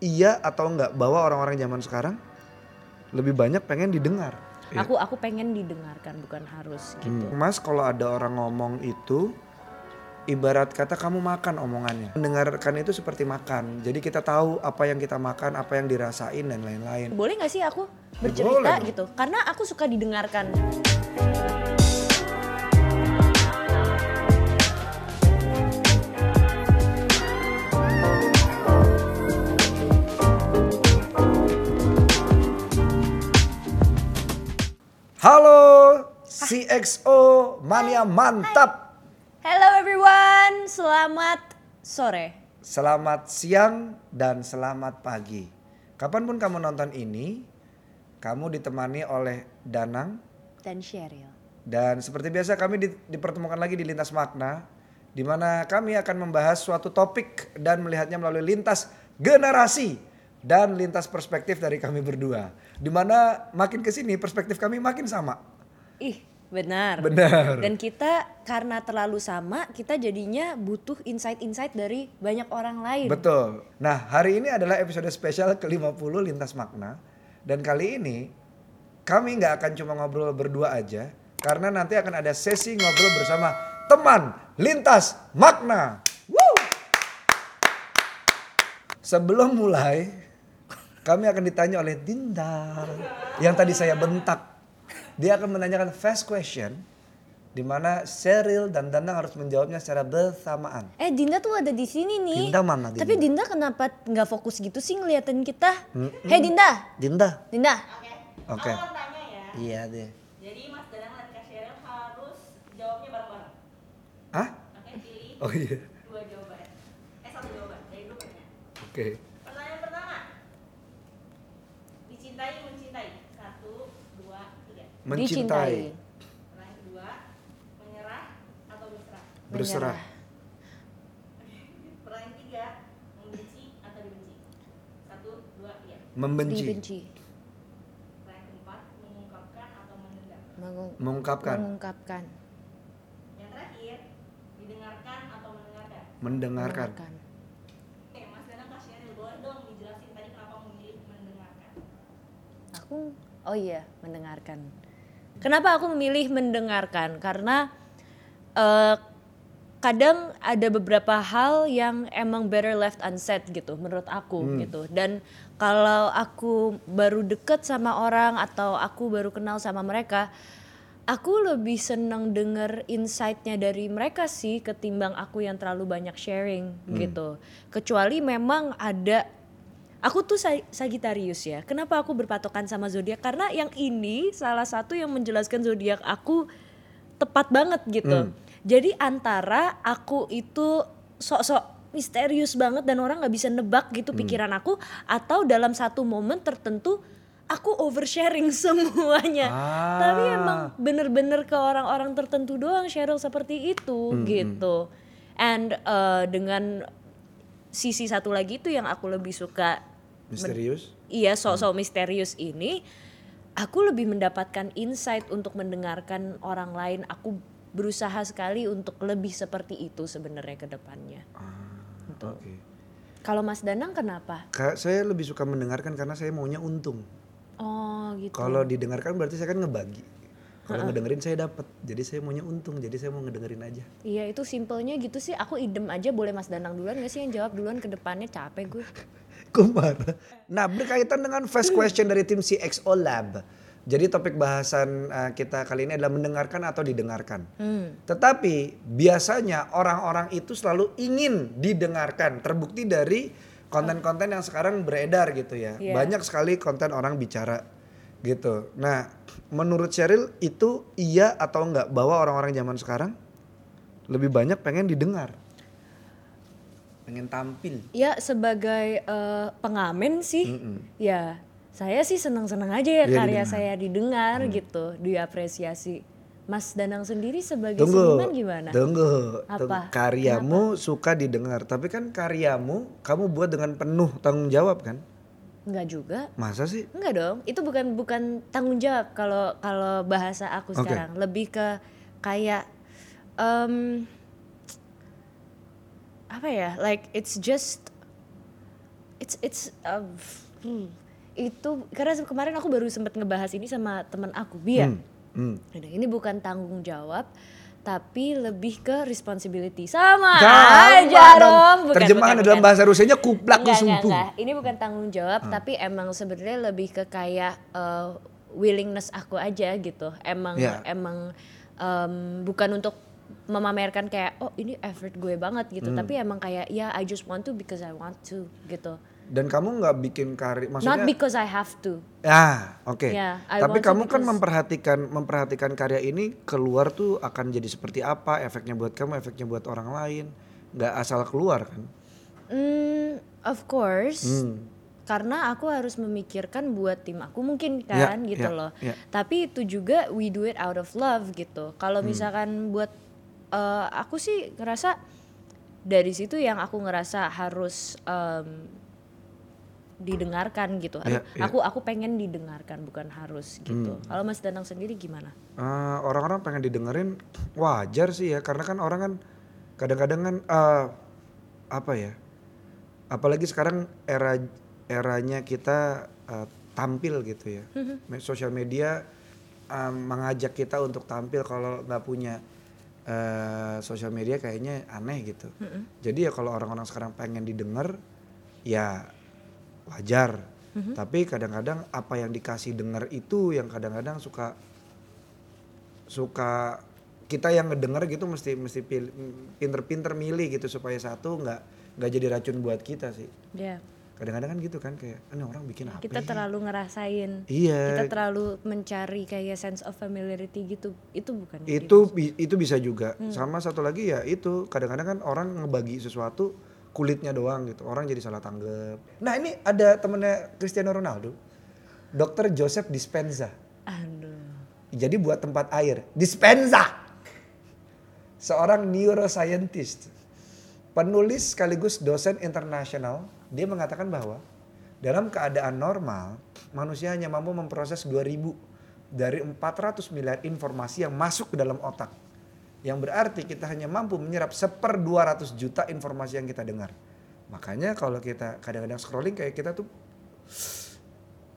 iya atau enggak bahwa orang-orang zaman sekarang lebih banyak pengen didengar. Iya. Aku aku pengen didengarkan bukan harus gitu. Hmm. Mas kalau ada orang ngomong itu ibarat kata kamu makan omongannya. Mendengarkan itu seperti makan. Jadi kita tahu apa yang kita makan, apa yang dirasain dan lain-lain. Boleh gak sih aku boleh bercerita dong. gitu? Karena aku suka didengarkan. Halo CXO Mania Mantap. Hello everyone, selamat sore. Selamat siang dan selamat pagi. Kapan pun kamu nonton ini, kamu ditemani oleh Danang Dan Sheryl. dan seperti biasa kami di- dipertemukan lagi di Lintas Makna di mana kami akan membahas suatu topik dan melihatnya melalui lintas generasi dan lintas perspektif dari kami berdua. Di mana makin ke sini perspektif kami makin sama. Ih, benar. Benar. Dan kita karena terlalu sama, kita jadinya butuh insight-insight dari banyak orang lain. Betul. Nah, hari ini adalah episode spesial ke-50 Lintas Makna. Dan kali ini kami nggak akan cuma ngobrol berdua aja. Karena nanti akan ada sesi ngobrol bersama teman Lintas Makna. Woo! Sebelum mulai, kami akan ditanya oleh Dinda. Yang tadi saya bentak. Dia akan menanyakan fast question. Di mana Cheryl dan Danang harus menjawabnya secara bersamaan. Eh Dinda tuh ada di sini nih. Dinda mana, Dinda? Tapi Dinda kenapa nggak fokus gitu sih ngeliatin kita? Hei Dinda, Dinda. Dinda. Oke. Aku mau tanya ya. Iya deh. Jadi Mas Danang dan Kak Sheryl harus jawabnya bareng-bareng. Hah? Oke, pilih Oh iya. dua jawaban. Eh satu jawaban dari ya. Oke. Pertanyaan pertama. Dicintai mencintai. Satu, dua, tiga. Mencintai. Pertanyaan kedua. Menyerah atau berserah. Berserah. Pertanyaan tiga. Membenci atau dibenci. Satu, dua, tiga. Membenci. Dibenci. Pertanyaan keempat. Mengungkapkan atau menendam. Mengung- Mengungkapkan. Mengungkapkan. Yang terakhir. Didengarkan atau mendengarkan. Mendengarkan. Mendengarkan. Oke, Mas Danang Sheryl boleh dong dijelasin tadi kenapa memilih mendengarkan. Aku, oh iya, mendengarkan. Kenapa aku memilih mendengarkan? Karena eh, kadang ada beberapa hal yang emang better left unsaid gitu, menurut aku gitu. Dan kalau aku baru deket sama orang atau aku baru kenal sama mereka, aku lebih seneng denger insight-nya dari mereka sih ketimbang aku yang terlalu banyak sharing gitu. Kecuali memang ada Aku tuh Sa- Sagittarius ya. Kenapa aku berpatokan sama zodiak? Karena yang ini salah satu yang menjelaskan zodiak aku tepat banget gitu. Jadi antara aku itu sok-sok misterius banget dan orang nggak bisa nebak gitu pikiran aku atau dalam satu momen tertentu aku oversharing semuanya. Ah. Tapi emang bener-bener ke orang-orang tertentu doang Cheryl seperti itu gitu. And uh, dengan sisi satu lagi itu yang aku lebih suka Misterius. iya sosok misterius ini aku lebih mendapatkan insight untuk mendengarkan orang lain aku berusaha sekali untuk lebih seperti itu sebenarnya ke depannya Ah, Oke. kalau Mas Danang kenapa Ka- Saya lebih suka mendengarkan karena saya maunya untung. oh gitu Kalau didengarkan berarti saya kan ngebagi. Kalau ngedengerin saya dapat. Jadi saya maunya untung. Jadi saya mau ngedengerin aja. iya itu simpelnya gitu sih aku idem aja boleh Mas Danang duluan gak sih yang jawab duluan ke depannya capek gue Kok marah? Nah berkaitan dengan fast question dari tim CXO Lab. Jadi topik bahasan uh, kita kali ini adalah mendengarkan atau didengarkan. Tetapi biasanya orang-orang itu selalu ingin didengarkan. Terbukti dari konten-konten yang sekarang beredar gitu ya. Iya. Banyak sekali konten orang bicara gitu. Nah menurut Cheryl itu iya atau enggak bahwa orang-orang zaman sekarang lebih banyak pengen didengar. Pengen tampil. ya sebagai eh, pengamen sih ya saya sih senang-senang aja ya Iya, karya didengar. saya didengar gitu diapresiasi Mas Danang sendiri sebagai Tunggu, seniman gimana tunggu, Apa? tunggu. Karyamu suka didengar, tapi kan karyamu kamu buat dengan penuh tanggung jawab kan? Enggak juga. Masa sih? Enggak dong. Itu bukan bukan tanggung jawab kalau kalau bahasa aku Oke. sekarang. Lebih ke kayak em, apa ya? Like it's just it's it's uh, hmm, itu karena kemarin aku baru sempat ngebahas ini sama teman aku Bia. Hmm, hmm. Udah, Ini bukan tanggung jawab tapi lebih ke responsibility sama aja dong. Bukan, Terjemahan bukan, dalam bukan. bahasa Rusianya kuplak kusumpu. Ini bukan tanggung jawab, Hmm. tapi emang sebenarnya lebih ke kayak uh, willingness aku aja gitu. Emang Iya. emang um, bukan untuk memamerkan kayak oh ini effort gue banget gitu, Hmm. tapi emang kayak ya I just want to because I want to gitu. Dan kamu nggak bikin karir, maksudnya? Not because I have to. Ya, oke. Yeah, I Tapi kamu kan memperhatikan memperhatikan karya ini keluar tuh akan jadi seperti apa, efeknya buat kamu, efeknya buat orang lain. Nggak asal keluar kan? Hmm, of course. Hmm. Karena aku harus memikirkan buat tim aku mungkin Ya, kan gitu ya, loh. ya. Tapi itu juga we do it out of love gitu. Kalau Hmm. misalkan buat eh, aku sih ngerasa dari situ yang aku ngerasa harus em, didengarkan gitu. Ya, ya. Aku aku pengen didengarkan bukan harus gitu. Hmm. Kalau Mas Danang sendiri gimana? Eh, orang-orang pengen didengerin wajar sih ya karena kan orang kan kadang-kadang kan eh, apa ya apalagi sekarang era eranya kita eh, tampil gitu ya Me- sosial media eh, mengajak kita untuk tampil kalau nggak punya eh, sosial media kayaknya aneh gitu. Jadi ya kalau orang-orang sekarang pengen didengar ya wajar. Tapi kadang-kadang apa yang dikasih dengar itu yang kadang-kadang suka suka kita yang ngedenger gitu mesti mesti pinter-pinter milih gitu supaya satu nggak nggak jadi racun buat kita sih. Ya, kadang-kadang kan gitu kan kayak ini orang bikin apa kita ya?" terlalu ngerasain. iya Kita terlalu mencari kayak sense of familiarity gitu. Itu bukan itu bi- itu bisa juga Hmm. sama satu lagi ya itu kadang-kadang kan orang ngebagi sesuatu kulitnya doang gitu orang jadi salah tanggap nah ini ada temennya Cristiano Ronaldo Dr. Joseph Dispenza Aduh. jadi buat tempat air Dispenza seorang neuroscientist penulis sekaligus dosen internasional dia mengatakan bahwa dalam keadaan normal manusia hanya mampu memproses 2000 dari 400 miliar informasi yang masuk ke dalam otak. Yang berarti kita hanya mampu menyerap seper 200 juta informasi yang kita dengar. Makanya kalau kita kadang-kadang scrolling kayak kita tuh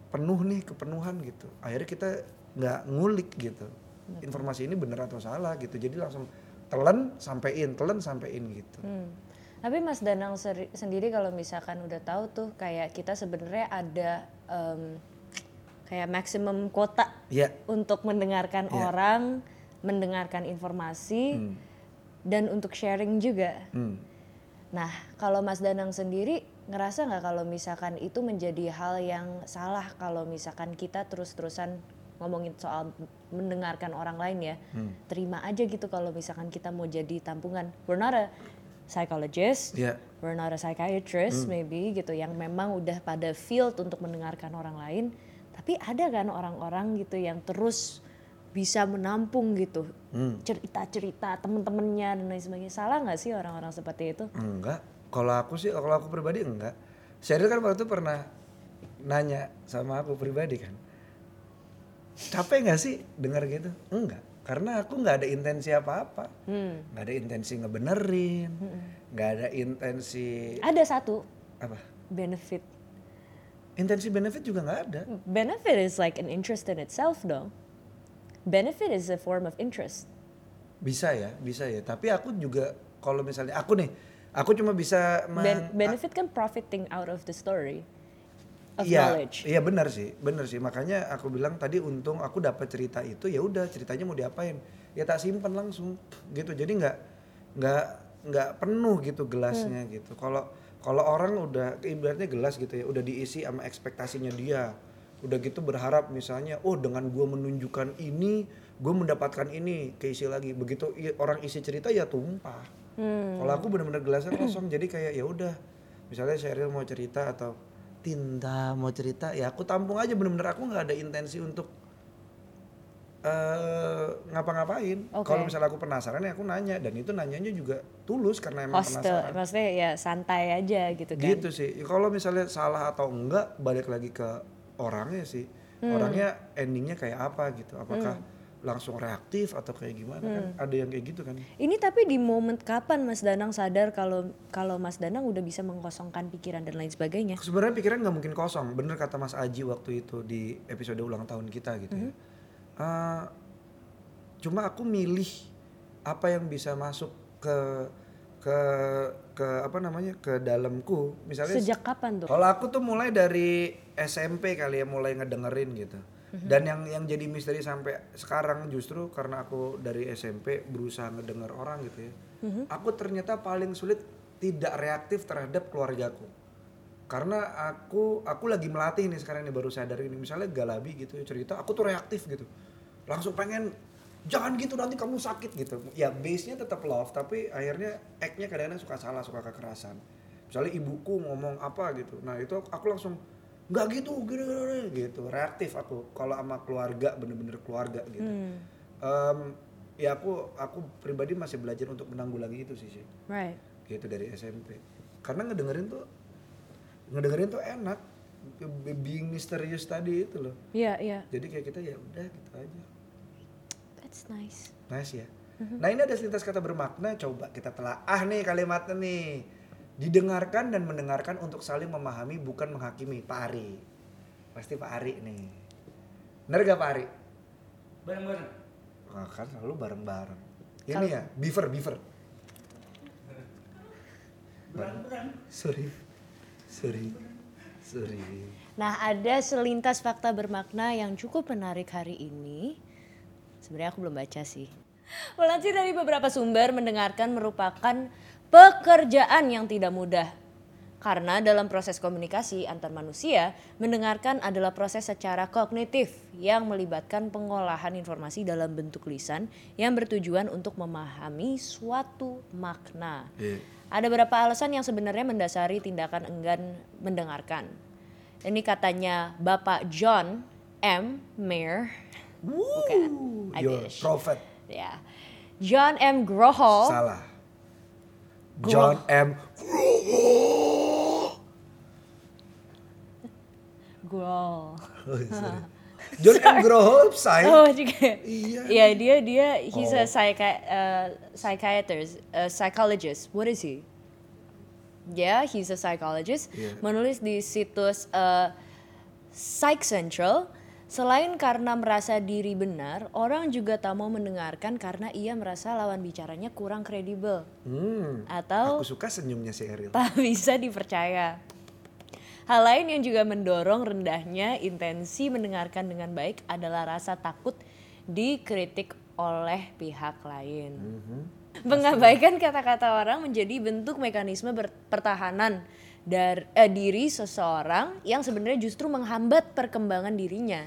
penuh nih kepenuhan gitu. Akhirnya kita nggak ngulik gitu informasi ini bener atau salah gitu. Jadi langsung telan sampein telan sampein gitu. Hmm. Tapi Mas Danang seri- sendiri kalau misalkan udah tahu tuh kayak kita sebenarnya ada em, kayak maksimum kuota ya untuk mendengarkan Iya. orang, mendengarkan informasi Hmm. dan untuk sharing juga. hmm. Nah, kalau Mas Danang sendiri ngerasa nggak kalau misalkan itu menjadi hal yang salah kalau misalkan kita terus-terusan ngomongin soal mendengarkan orang lain ya, Hmm. terima aja gitu kalau misalkan kita mau jadi tampungan. We're not a psychologist, ya. We're not a psychiatrist maybe gitu yang memang udah pada field untuk mendengarkan orang lain, tapi ada kan orang-orang gitu yang terus bisa menampung gitu Hmm. cerita-cerita temen-temennya dan lain sebagainya. Salah nggak sih orang-orang seperti itu? enggak. Kalau aku sih kalau aku pribadi enggak. Sheryl kan waktu itu pernah nanya sama aku pribadi kan capek nggak sih dengar gitu? Enggak karena aku nggak ada intensi apa-apa Hmm. nggak ada intensi ngebenerin nggak ada intensi Ada satu apa benefit. intensi benefit juga nggak ada Benefit is like an interest in itself dong. Benefit is a form of interest. bisa ya bisa ya tapi aku juga kalau misalnya aku nih aku cuma bisa Ben- benefit kan profiting out of the story of Iya, knowledge. iya benar sih, benar sih. Makanya aku bilang tadi untung aku dapat cerita itu ya udah ceritanya mau diapain, ya tak simpan langsung gitu. Jadi nggak nggak nggak penuh gitu gelasnya Hmm. gitu. Kalau kalau orang udah ibaratnya gelas gitu ya, udah diisi sama ekspektasinya dia. Udah gitu berharap misalnya, oh dengan gua menunjukkan ini, gue mendapatkan ini, keisi lagi. Begitu orang isi cerita ya tumpah. Hmm. Kalau aku bener-bener gelasnya kosong, jadi kayak ya udah. Misalnya Sheryl mau cerita atau Tinta mau cerita, ya aku tampung aja bener-bener aku nggak ada intensi untuk eh ngapa-ngapain. Oke. Kalau misalnya aku penasaran ya aku nanya dan itu nanyanya juga tulus karena emang Hostel, penasaran. maksudnya ya santai aja gitu kan. Gitu sih. Kalau misalnya salah atau enggak balik lagi ke orangnya sih. Hmm. Orangnya endingnya kayak apa gitu. Apakah langsung reaktif atau kayak gimana kan Hmm. ada yang kayak gitu kan Ini tapi di momen kapan Mas Danang sadar kalau kalau Mas Danang udah bisa mengkosongkan pikiran dan lain sebagainya? sebenarnya pikiran nggak mungkin kosong bener kata Mas Aji waktu itu di episode ulang tahun kita gitu ya Eh, cuma aku milih apa yang bisa masuk ke ke ke apa namanya ke dalamku misalnya Sejak kapan tuh? Kalau aku tuh mulai dari SMP kali ya mulai ngedengerin gitu. Dan yang yang jadi misteri sampai sekarang justru karena aku dari SMP berusaha ngedenger orang gitu ya. Aku ternyata paling sulit tidak reaktif terhadap keluargaku. Karena aku aku lagi melatih nih sekarang ini baru sadar ini misalnya Galabi gitu ya cerita aku tuh reaktif gitu. Langsung pengen jangan gitu nanti kamu sakit gitu. Ya base-nya tetap love tapi akhirnya act-nya kadang-kadang suka salah, suka kekerasan misalnya ibuku ngomong apa gitu nah itu aku langsung nggak gitu gini, gini, gini," gitu reaktif aku kalau sama keluarga bener-bener keluarga gitu Hmm. Em, ya aku aku pribadi masih belajar untuk menanggulangi itu sih sih Right. gitu dari SMP karena ngedengerin tuh ngedengerin tuh enak Be- being misterius tadi itu loh Iya, iya. jadi kayak kita ya udah gitu aja That's nice. Nice ya. Nah ini ada selintas kata bermakna, coba kita telaah nih kalimatnya nih. Didengarkan dan mendengarkan untuk saling memahami bukan menghakimi. Pak Ari. Pasti Pak Ari nih. Bener gak Pak Ari? Bareng-bareng. Wah, kan selalu bareng-bareng. Ini ya, beaver, beaver. Bareng-bareng. Sorry. Sorry. Sorry. Nah, ada selintas fakta bermakna yang cukup menarik hari ini. Sebenarnya aku belum baca sih. Melansir dari beberapa sumber, mendengarkan merupakan pekerjaan yang tidak mudah. Karena dalam proses komunikasi antar manusia, mendengarkan adalah proses secara kognitif yang melibatkan pengolahan informasi dalam bentuk lisan yang bertujuan untuk memahami suatu makna. Iya. Ada beberapa alasan yang sebenarnya mendasari tindakan enggan mendengarkan. Ini katanya Bapak John M. Mayer. Bukan. I Your wish. prophet. Ya. John M. Grohol. Salah. John M. Grohol. Oh, sorry. John M. Grohol, Psy. Oh juga. Iya. Iya dia dia he's a Oh. psychi- uh, psychiatrist, a psychologist. What is he? Yeah, he's a psychologist. Iya. Menulis di situs uh, Psych Central. Selain karena merasa diri benar, orang juga tak mau mendengarkan karena ia merasa lawan bicaranya kurang kredibel Hmm. atau Aku suka senyumnya si Eril. tak bisa dipercaya. Hal lain yang juga mendorong rendahnya intensi mendengarkan dengan baik adalah rasa takut dikritik oleh pihak lain. Mengabaikan kata-kata orang menjadi bentuk mekanisme pertahanan dari eh, diri seseorang yang sebenarnya justru menghambat perkembangan dirinya.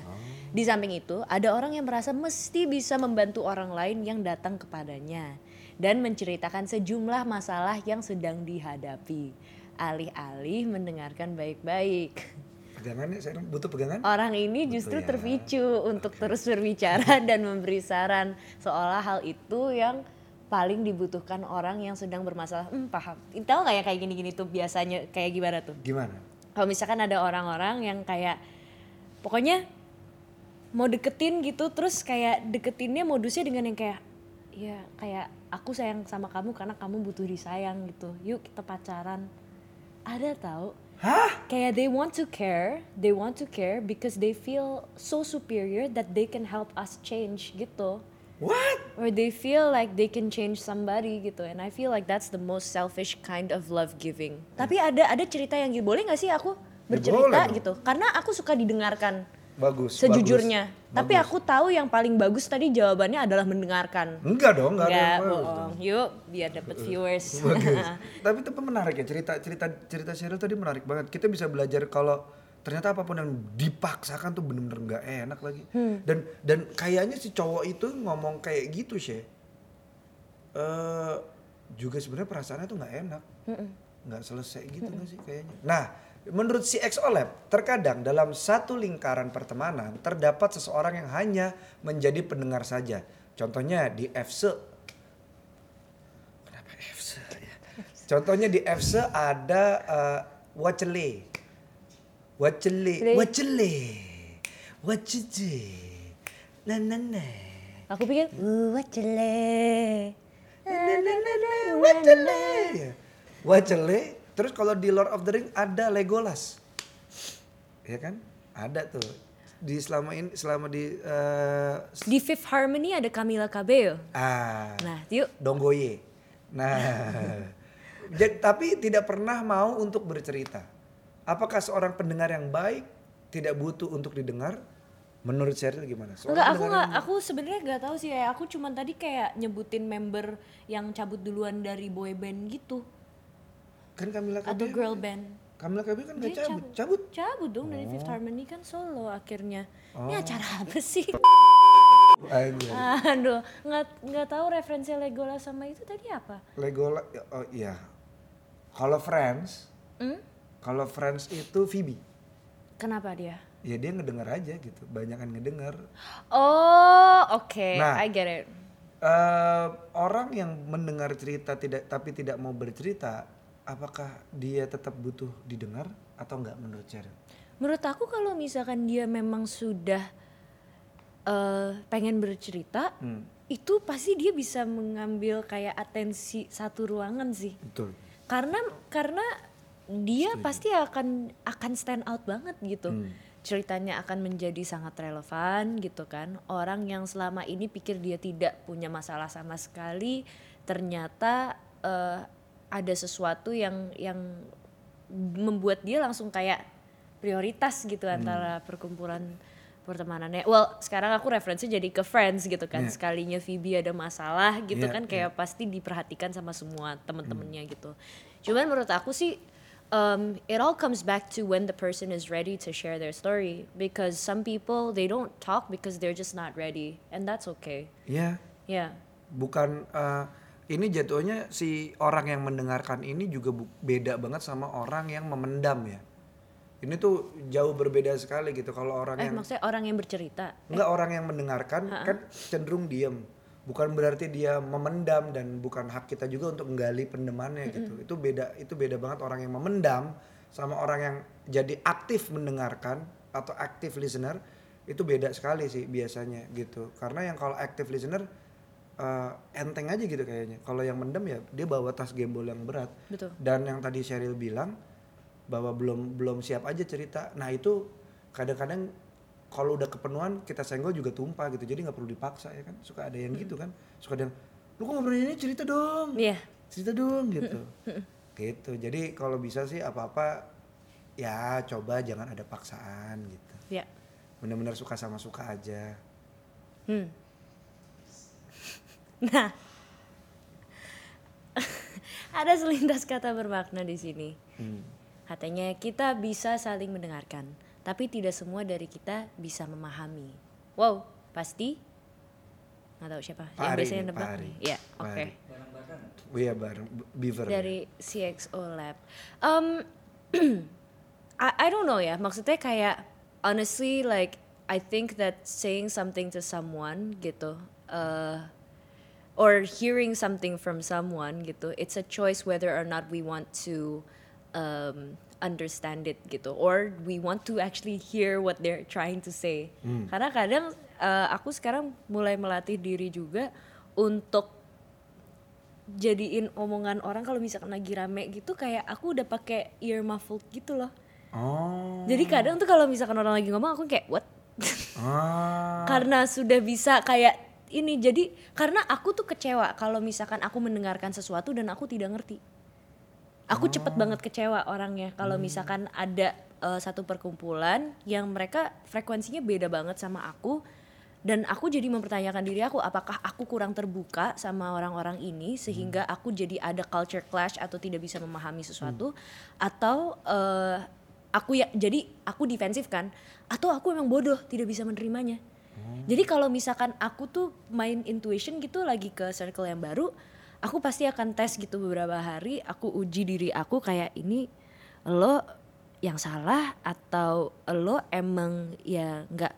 Di samping itu, ada orang yang merasa mesti bisa membantu orang lain yang datang kepadanya dan menceritakan sejumlah masalah yang sedang dihadapi. Alih-alih mendengarkan baik-baik. Pegangannya saya butuh pegangan. Orang ini justru ya. terpicu untuk terus berbicara dan memberi saran seolah hal itu yang paling dibutuhkan orang yang sedang bermasalah. Hmm, paham. Tahu nggak ya kayak gini-gini tuh biasanya kayak gimana tuh? Gimana? Kalau misalkan ada orang-orang yang kayak pokoknya mau deketin gitu terus kayak deketinnya modusnya dengan yang kayak ya kayak aku sayang sama kamu karena kamu butuh disayang gitu. Yuk kita pacaran. Ada tahu? Hah? kayak they want to care, they want to care because they feel so superior that they can help us change gitu. What? Or they feel like they can change somebody gitu. And I feel like that's the most selfish kind of love giving. Tapi ada ada cerita yang gitu. Boleh gak sih aku bercerita boleh dong. gitu? Karena aku suka didengarkan Bagus. sejujurnya. bagus, Tapi bagus. aku tahu yang paling bagus tadi jawabannya adalah mendengarkan. enggak dong, enggak, ada Enggak, yang bagus bohong. Yuk, biar dapet viewers. Bagus. Tapi itu menarik ya cerita cerita cerita Cheryl tadi menarik banget. Kita bisa belajar kalau ternyata apa pun yang dipaksakan tuh bener-bener nggak enak lagi. Hmm. Dan dan kayaknya si cowok itu ngomong kayak gitu sih. Eh juga sebenarnya perasaannya tuh nggak enak. Nggak selesai gitu nggak sih kayaknya. Nah, menurut si XO Lab, terkadang dalam satu lingkaran pertemanan terdapat seseorang yang hanya menjadi pendengar saja. Contohnya di FC Kenapa FC ya? Contohnya di FC ada uh. Wacele. Le. Wacele. Wacece. Na na na. Aku pikir, uh, wacele. Wacele. Ya. Wacele. Terus kalau di Lord of the Ring ada Legolas. Ya kan? Ada tuh. Di selama ini selama di eh, Di Fifth Harmony ada Camila Cabello. ah Nah, yuk. Donggoye. Nah, jadi, tapi tidak pernah mau untuk bercerita. Apakah seorang pendengar yang baik tidak butuh untuk didengar? Menurut Cheryl gimana? Seorang Enggak, aku nggak, aku sebenarnya nggak tahu sih ya. Aku cuman tadi kayak nyebutin member yang cabut duluan dari boy band gitu kan Camila atau girl band. Camila Cabello kan nggak Dia cabut. Cabut. Cabut dong dari Fifth Harmony kan solo akhirnya. Ini Oh. acara apa sih? Aduh, nggak nggak tahu referensi Legolas sama itu tadi apa? Legolas oh iya. Kalau Friends, Hmm? Kalau Friends itu Phoebe. Kenapa dia? Ya dia ngedenger aja gitu, banyak kan ngedenger. Oh, oke, Nah. I get it. Eh, orang yang mendengar cerita tidak tapi tidak mau bercerita, apakah dia tetap butuh didengar atau enggak menurut Cheryl? Menurut aku kalau misalkan dia memang sudah eh, pengen bercerita, Hmm, itu pasti dia bisa mengambil kayak atensi satu ruangan sih. betul. Karena karena dia pasti akan akan stand out banget gitu. Hmm. Ceritanya akan menjadi sangat relevan gitu kan. Orang yang selama ini pikir dia tidak punya masalah sama sekali, ternyata eh, ada sesuatu yang yang membuat dia langsung kayak prioritas gitu antara perkumpulan pertemanannya. Well, sekarang aku referensi jadi ke Friends gitu kan. Yeah. Sekalinya Phoebe ada masalah gitu Yeah, kan kayak pasti diperhatikan sama semua temen-temennya gitu. Cuman menurut aku sih um, it all comes back to when the person is ready to share their story because some people they don't talk because they're just not ready and that's okay. Ya, Yeah. bukan eh, ini jatuhnya si orang yang mendengarkan ini juga beda banget sama orang yang memendam ya. Ini tuh jauh berbeda sekali gitu kalau orang Eh yang maksudnya orang yang bercerita. Enggak orang yang mendengarkan kan cenderung diem. Bukan berarti dia memendam dan bukan hak kita juga untuk menggali pendemannya gitu. Itu beda itu beda banget orang yang memendam sama orang yang jadi aktif mendengarkan atau aktif listener itu beda sekali sih biasanya gitu. Karena yang kalau aktif listener eh, enteng aja gitu kayaknya. Kalau yang mendem ya dia bawa tas gembol yang berat. Betul. Dan yang tadi Sheryl bilang bahwa belum belum siap aja cerita. Nah itu kadang-kadang kalau udah kepenuhan kita senggol juga tumpah gitu. Jadi nggak perlu dipaksa ya kan. Suka ada yang gitu kan. Suka ada yang lu kok ngobrol ini cerita dong. Iya. Cerita dong gitu. gitu. Jadi kalau bisa sih apa-apa ya coba jangan ada paksaan gitu. Ya. Bener-bener suka sama suka aja. Hmm. Nah. ada selintas kata bermakna di sini. Hmm. Katanya kita bisa saling mendengarkan, tapi tidak semua dari kita bisa memahami. Wow, pasti? Nggak tahu siapa. Pak yang biasanya nih, nebak Pak Ari. nih. Ya, oke. Oh iya bareng Beaver. Dari CXO Lab. Um, I, I don't know ya, maksudnya kayak honestly like I think that saying something to someone gitu, uh, or hearing something from someone gitu, it's a choice whether or not we want to um, understand it gitu, or we want to actually hear what they're trying to say. Karena kadang uh, aku sekarang mulai melatih diri juga untuk jadiin omongan orang kalau misalkan lagi rame gitu kayak aku udah pakai ear muffled gitu loh. Oh. Jadi kadang tuh kalau misalkan orang lagi ngomong aku kayak what? Ah. karena sudah bisa kayak ini jadi karena aku tuh kecewa kalau misalkan aku mendengarkan sesuatu dan aku tidak ngerti. Aku cepet banget kecewa orangnya. Kalau misalkan ada eh, satu perkumpulan yang mereka frekuensinya beda banget sama aku dan aku jadi mempertanyakan diri aku apakah aku kurang terbuka sama orang-orang ini sehingga aku jadi ada culture clash atau tidak bisa memahami sesuatu? Atau eh, aku ya jadi aku defensif kan? Atau aku emang bodoh tidak bisa menerimanya? Jadi kalau misalkan aku tuh main intuition gitu lagi ke circle yang baru aku pasti akan tes gitu beberapa hari aku uji diri aku kayak ini lo yang salah atau lo emang ya nggak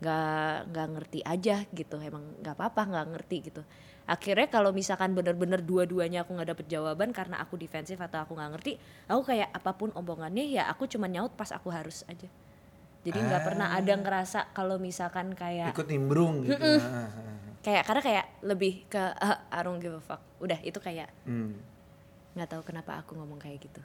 nggak nggak ngerti aja gitu emang nggak apa-apa nggak ngerti gitu. Akhirnya kalau misalkan bener-bener dua-duanya aku nggak dapet jawaban karena aku defensif atau aku nggak ngerti aku kayak apa pun omongannya ya aku cuma nyaut pas aku harus aja. Jadi nggak pernah ada ngerasa kalau misalkan kayak ikut nimbrung gitu. Kayak karena kayak lebih ke ah, I don't give a fuck. Udah itu kayak Hmm. nggak tahu kenapa aku ngomong kayak gitu.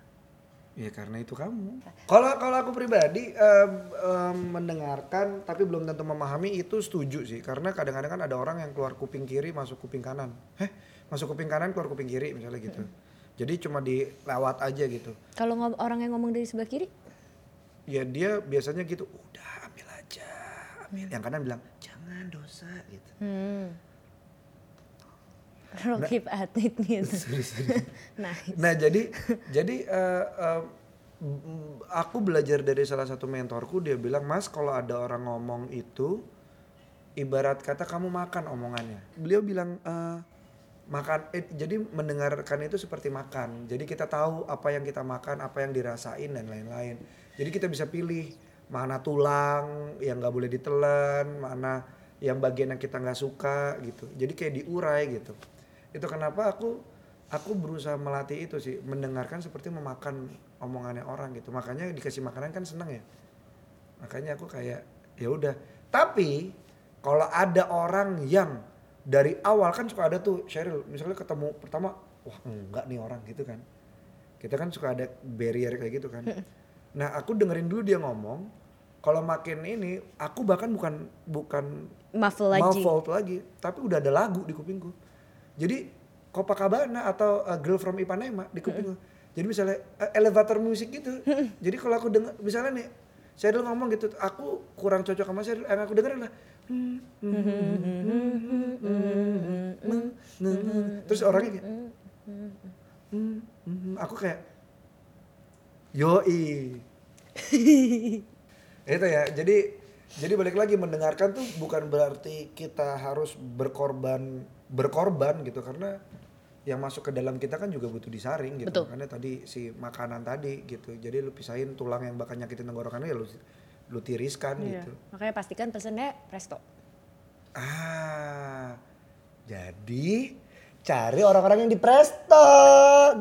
Ya karena itu kamu. Kalau kalau aku pribadi em, em, mendengarkan tapi belum tentu memahami itu setuju sih. Karena kadang-kadang kan ada orang yang keluar kuping kiri masuk kuping kanan. Heh, masuk kuping kanan keluar kuping kiri misalnya gitu. Jadi cuma dilewat aja gitu. Kalau orang yang ngomong dari sebelah kiri, Ya dia biasanya gitu, udah ambil aja, ambil. Yang kanan bilang jangan dosa gitu. hmm. Keep at it gitu. nice. Nah jadi jadi eh, m- aku belajar dari salah satu mentorku dia bilang mas kalau ada orang ngomong itu ibarat kata kamu makan omongannya. Beliau bilang eh, makan eh, jadi mendengarkan itu seperti makan. Jadi kita tahu apa yang kita makan, apa yang dirasain dan lain-lain. Jadi kita bisa pilih mana tulang yang nggak boleh ditelan, mana yang bagian yang kita nggak suka gitu. Jadi kayak diurai gitu. Itu kenapa aku aku berusaha melatih itu sih, mendengarkan seperti memakan omongannya orang gitu. Makanya dikasih makanan kan seneng ya. Makanya aku kayak ya udah. Tapi kalau ada orang yang dari awal kan suka ada tuh Cheryl, misalnya ketemu pertama, wah enggak nih orang gitu kan. Kita kan suka ada barrier kayak gitu kan. Nah aku dengerin dulu dia ngomong. Kalau makin ini, aku bahkan bukan bukan Muffle lagi. Muffled lagi, tapi udah ada lagu di kupingku. Jadi Copacabana atau uh, Girl from Ipanema di kupingku. Jadi misalnya uh, elevator musik gitu. Jadi kalau aku dengar misalnya nih Cheryl ngomong gitu, aku kurang cocok sama Cheryl, yang aku dengerin lah. Terus orangnya kayak, aku kayak, yoi. itu ya, jadi jadi balik lagi mendengarkan tuh bukan berarti kita harus berkorban berkorban gitu karena yang masuk ke dalam kita kan juga butuh disaring gitu. Betul. Makanya tadi si makanan tadi gitu. Jadi lu pisahin tulang yang bakal nyakitin tenggorokan ya lu lu tiriskan Iya. gitu. Makanya pastikan pesennya presto. Ah. Jadi cari orang-orang yang di presto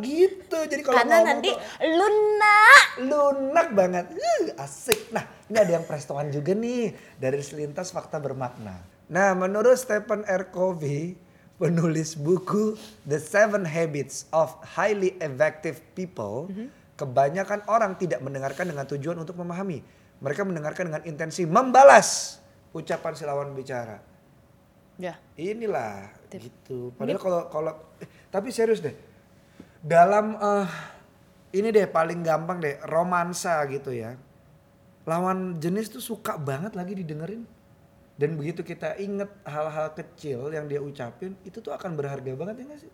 gitu. Jadi kalau Karena ngomong nanti tuh lunak. lunak banget. Uh, asik. Nah, ini ada yang prestoan juga nih dari selintas fakta bermakna. Nah, menurut Stephen R. Covey, penulis buku The Seven Habits of Highly Effective People, kebanyakan orang tidak mendengarkan dengan tujuan untuk memahami. Mereka mendengarkan dengan intensi membalas ucapan si lawan bicara. Ya. Inilah gitu. Padahal kalau kalau eh, tapi serius deh. Dalam eh, ini deh paling gampang deh romansa gitu ya. Lawan jenis tuh suka banget lagi didengerin. Dan begitu kita inget hal-hal kecil yang dia ucapin, itu tuh akan berharga banget ya gak sih?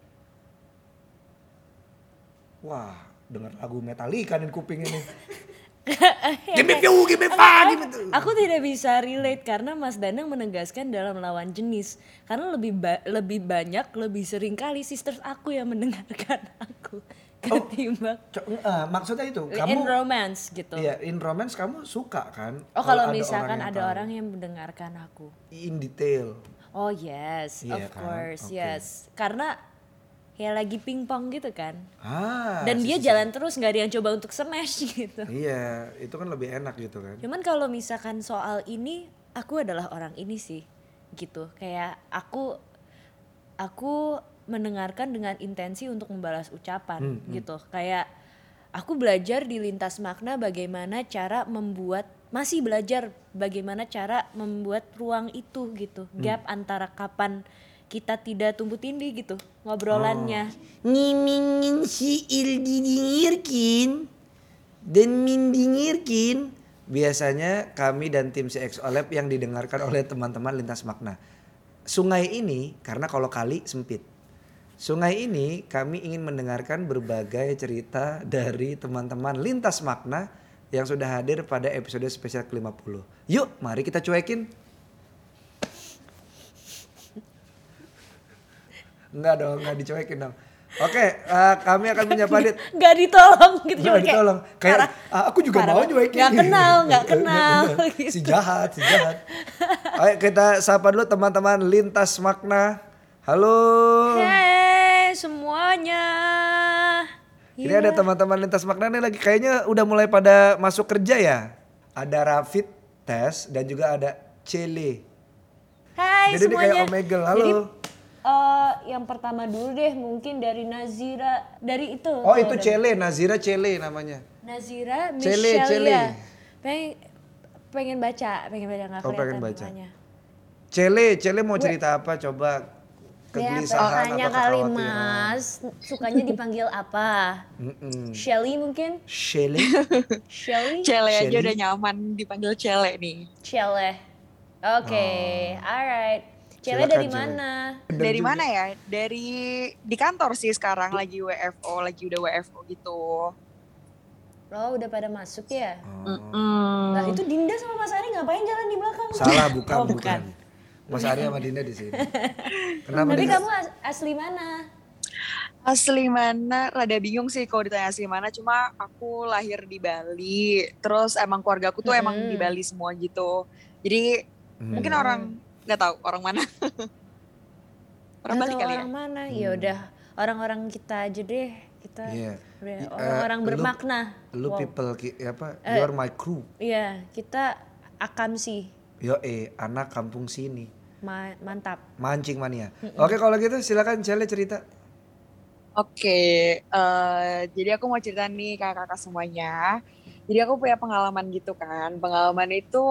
Wah, denger lagu Metallica nih kuping ini. give me view, give me five, give me tuh. Aku tidak bisa relate karena Mas Danang menegaskan dalam lawan jenis. Karena lebih ba- lebih banyak, lebih sering kali sisters aku yang mendengarkan aku ketimbang Co- eh, maksudnya itu, in kamu romance gitu. Iya, in romance kamu suka kan? Oh kalau ada misalkan yang ada tahu. orang yang mendengarkan aku. in detail. Oh yes, Iya of kan? course, Oke. yes. Karena ya lagi pingpong gitu kan. Ah. Dan dia jalan terus nggak ada yang coba untuk smash gitu. Iya, itu kan lebih enak gitu kan. Cuman kalau misalkan soal ini, aku adalah orang ini sih, gitu. Kayak aku, aku mendengarkan dengan intensi untuk membalas ucapan, gitu. Kayak aku belajar di lintas makna bagaimana cara membuat, masih belajar bagaimana cara membuat ruang itu, gitu. Gap antara kapan kita tidak tumbuh tindih gitu, ngobrolannya. Ngimingin si Il didingirkin dan mindingirkin. Biasanya kami dan tim CX Oleb yang didengarkan oleh teman-teman lintas makna. Sungai ini karena kalau kali sempit. Sungai ini kami ingin mendengarkan berbagai cerita dari teman-teman lintas makna yang sudah hadir pada episode spesial ke-50. Yuk, mari kita cuekin. Enggak dong, enggak dicuekin dong. Oke, eh, kami akan menyapa Dit. Gak ditolong gitu. Nggak cuma kayak, ditolong. Kayak parah. ah, aku juga Parah mau cuekin. Nggak kenal, nggak kenal, gitu. Si jahat, si jahat. Ayo kita sapa dulu teman-teman lintas makna. Halo. Hey semuanya. Ini Iya. ada teman-teman lintas makna nih lagi kayaknya udah mulai pada masuk kerja ya. Ada Rafid Tes dan juga ada Cele. Hai Jadi dia kayak semuanya. Omegle. Halo. Jadi eh, yang pertama dulu deh mungkin dari Nazira dari itu. oh itu dari Cele, Nazira Cele namanya. Nazira Cele, Michelia. Cele. Pengen pengen baca, pengen baca nggak Oh, pengen baca. mukanya. Cele, Cele mau cerita apa? Coba Ya, kegelisahan tanya atau kali mas, sukanya dipanggil apa? Shelly mungkin? Cele. Shelly? Cele aja Shelly. udah nyaman dipanggil Cele nih. Cele. Oke, alright. Silakan, dari mana? Dan Dari juga- mana ya? Dari di kantor sih sekarang lagi WFO, lagi udah WFO gitu. Oh, udah pada masuk ya? Oh. Hmm. Nah, itu Dinda sama Mas Ari ngapain jalan di belakang? Salah bukan, Oh, bukan. Mas Arya sama Dinda di sini. Kenapa Tapi Dinda? kamu as- asli mana? Asli mana? Rada bingung sih kalau ditanya asli mana. Cuma aku lahir di Bali. Terus emang keluarga aku tuh emang Hmm. di Bali semua gitu. Jadi Hmm. mungkin orang nggak tahu orang mana. orang Bali kali ya. orang mana? Ya udah, orang-orang kita aja deh. Kita Iya. udah I- eh, orang-orang lu- bermakna. Lu Wow. people ki- apa? Eh. You're my crew. Iya, kita akam sih. Yo eh anak kampung sini. Ma- mantap. Mancing mania. Oke kalau gitu silakan Cele cerita. Oke, eh, jadi aku mau cerita nih kakak-kakak semuanya. Jadi aku punya pengalaman gitu kan. Pengalaman itu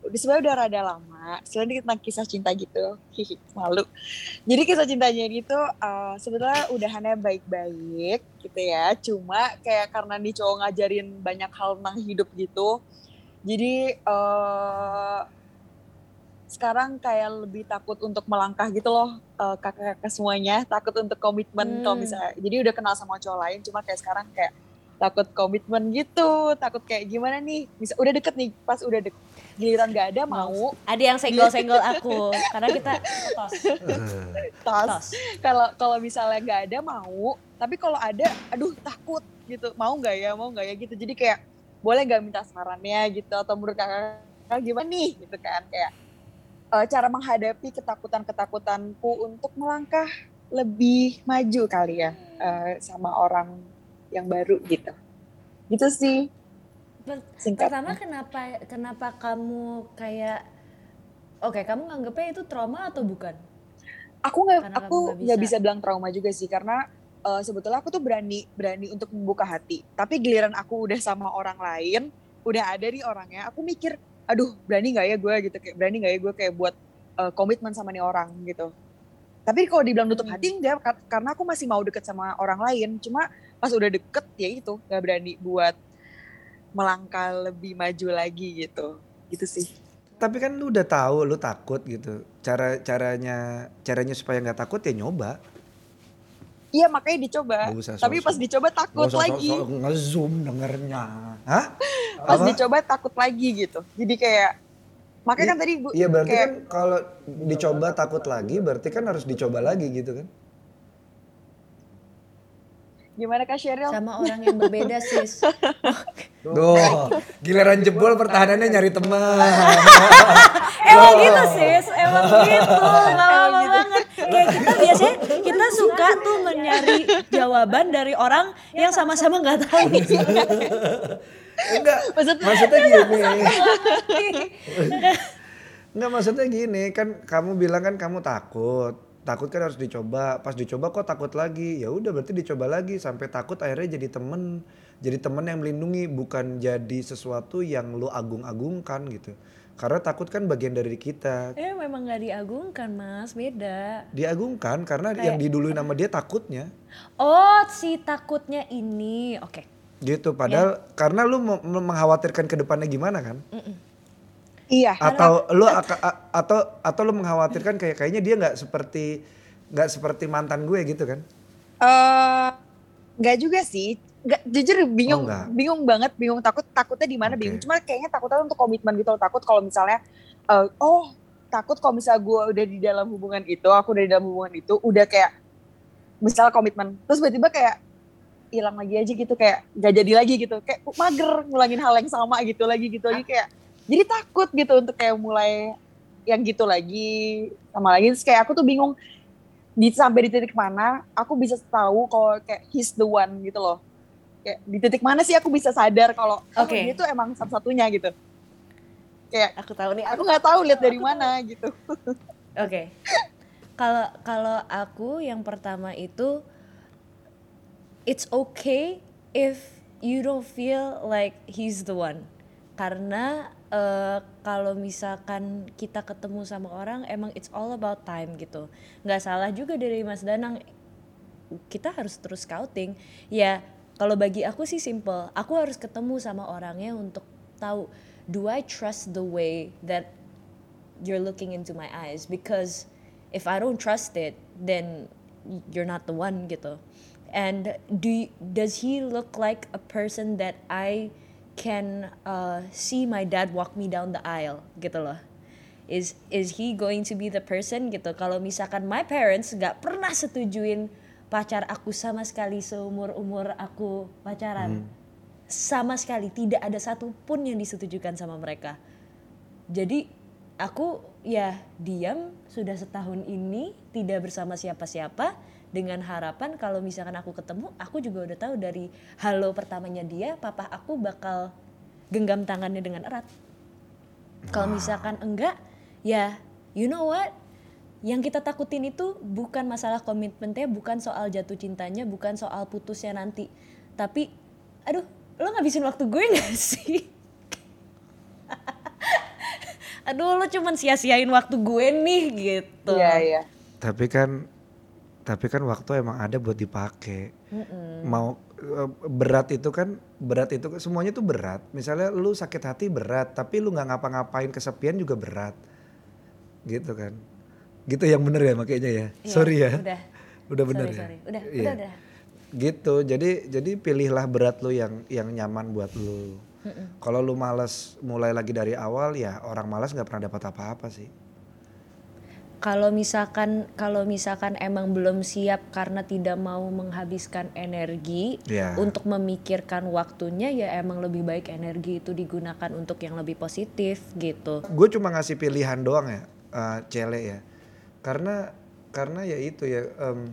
udah sebenarnya udah rada lama. Sebenarnya tentang kisah cinta gitu. Hihi, malu. Jadi kisah cintanya itu eh, sebetulnya udahannya baik-baik gitu ya. Cuma kayak karena nih cowok ngajarin banyak hal tentang hidup gitu. Jadi eh sekarang kayak lebih takut untuk melangkah gitu loh kakak-kakak semuanya takut untuk komitmen kalau Hmm. misalnya jadi udah kenal sama cowok lain cuma kayak sekarang kayak takut komitmen gitu. Takut kayak gimana nih? Bisa udah deket nih pas udah deket giliran gak ada mau. Ada yang senggol-senggol aku. Karena kita tos. Tas Tos. kalau kalau misalnya nggak ada mau. Tapi kalau ada aduh takut gitu. Mau nggak ya? Mau nggak ya? Gitu. Jadi kayak boleh nggak minta sarannya gitu? Atau menurut kakak gimana nih? Gitu kan. Kayak eh, cara menghadapi ketakutan ketakutanku untuk melangkah lebih maju kali ya eh, sama orang yang baru gitu. Gitu sih. Singkat. Pertama kenapa kenapa kamu kayak Oke, kamu nganggepnya itu trauma atau bukan? aku nggak aku nggak bisa. bisa bilang trauma juga sih karena eh, sebetulnya aku tuh berani berani untuk membuka hati. Tapi giliran aku udah sama orang lain udah ada nih orangnya aku mikir aduh berani nggak ya gue? Gitu kayak berani nggak ya gue kayak buat eh, komitmen sama nih orang? Gitu. Tapi kalau dibilang nutup Hmm. hati enggak kar- karena aku masih mau deket sama orang lain. Cuma pas udah deket ya itu nggak berani buat melangkah lebih maju lagi gitu gitu sih Tapi kan lu udah tahu lu takut gitu. Cara caranya caranya supaya nggak takut ya nyoba. iya makanya dicoba usah tapi pas dicoba takut usah lagi sok-sok nge-zoom dengernya. Hah? pas Apa? dicoba takut lagi gitu jadi kayak makanya kan tadi gue Iya berarti kayak kan kalau dicoba takut lagi berarti kan harus dicoba lagi gitu kan. Gimana kak Sheryl Sama orang yang berbeda, sis. Duh, giliran jebol pertahanannya nyari teman. Emang gitu, sis. Emang gitu. Gak apa-apa banget. Kayak kita biasanya, kita suka tuh mencari jawaban dari orang yang sama-sama gak tahu. Enggak, Maksud- maksudnya gini. Enggak maksudnya gini, kan kamu bilang kan kamu takut. Takut kan harus dicoba. Pas dicoba kok takut lagi. Ya udah berarti dicoba lagi sampai takut akhirnya jadi temen. Jadi temen yang melindungi bukan jadi sesuatu yang lu agung-agungkan gitu. Karena takut kan bagian dari kita. Eh memang gak diagungkan, mas. Beda. Diagungkan karena yang diduluin sama dia takutnya. Oh, si takutnya ini. Oke. Gitu padahal karena lu mau- mengkhawatirkan ke depannya gimana kan? Iya. Atau lu atau atau lu mengkhawatirkan kayak kayaknya dia nggak seperti nggak seperti mantan gue gitu kan? Eh nggak juga sih. Nggak jujur Oh, bingung nggak. bingung banget bingung takut takutnya di mana Oke. bingung cuma kayaknya takutnya untuk komitmen gitu loh. takut kalau misalnya eh, oh takut kalau misalnya gue udah di dalam hubungan itu aku udah di dalam hubungan itu udah kayak misalnya komitmen. Terus tiba-tiba kayak hilang lagi aja gitu kayak gak jadi lagi gitu. Kayak mager ngulangin hal yang sama gitu lagi gitu lagi. Kayak jadi takut gitu untuk kayak mulai yang gitu lagi sama lagi terus kayak aku tuh bingung di sampai di titik mana aku bisa tahu kalau kayak he's the one gitu loh kayak di titik mana sih aku bisa sadar kalau oh, Oke. dia tuh emang satu-satunya gitu kayak Aku tahu nih. aku nggak tahu lihat dari mana gitu. Oke. Kalau kalau aku yang pertama itu it's okay if you don't feel like he's the one. Karena eh, kalau misalkan kita ketemu sama orang emang it's all about time gitu. nggak salah juga dari Mas Danang kita harus terus scouting. Ya kalau bagi aku sih simple. Aku harus ketemu sama orangnya untuk tahu do I trust the way that you're looking into my eyes because if I don't trust it then you're not the one gitu and do y- does he look like a person that I can uh, see my dad walk me down the aisle gitu loh. Is is he going to be the person gitu? Kalau misalkan my parents nggak pernah setujuin pacar aku sama sekali seumur umur aku pacaran sama sekali tidak ada satupun yang disetujukan sama mereka. Jadi aku ya diam sudah setahun ini tidak bersama siapa-siapa dengan harapan kalau misalkan aku ketemu aku juga udah tahu dari halo pertamanya dia papa aku bakal genggam tangannya dengan erat. Kalau misalkan enggak ya you know what? Yang kita takutin itu bukan masalah komitmennya bukan soal jatuh cintanya bukan soal putusnya nanti. Tapi aduh lo ngabisin waktu gue gak sih? Aduh lo cuman sia-siain waktu gue nih gitu. Iya iya. Tapi kan tapi kan waktu emang ada buat dipakai. Mau eh, berat itu kan berat itu semuanya tuh berat. Misalnya lu sakit hati berat, tapi lu nggak ngapa-ngapain kesepian juga berat. Gitu kan. Gitu yang bener ya makanya ya. Iya, sorry ya. udah. Udah bener Sorry, ya. sorry. Udah, Iya. udah, udah. Gitu. Jadi jadi pilihlah berat lu yang yang nyaman buat lu. Kalau lu malas mulai lagi dari awal ya orang malas nggak pernah dapat apa-apa sih. Kalau misalkan kalau misalkan emang belum siap karena tidak mau menghabiskan energi Iya. untuk memikirkan waktunya ya emang lebih baik energi itu digunakan untuk yang lebih positif gitu. Gue cuma ngasih pilihan doang ya eh, cele ya. Karena karena ya itu ya em,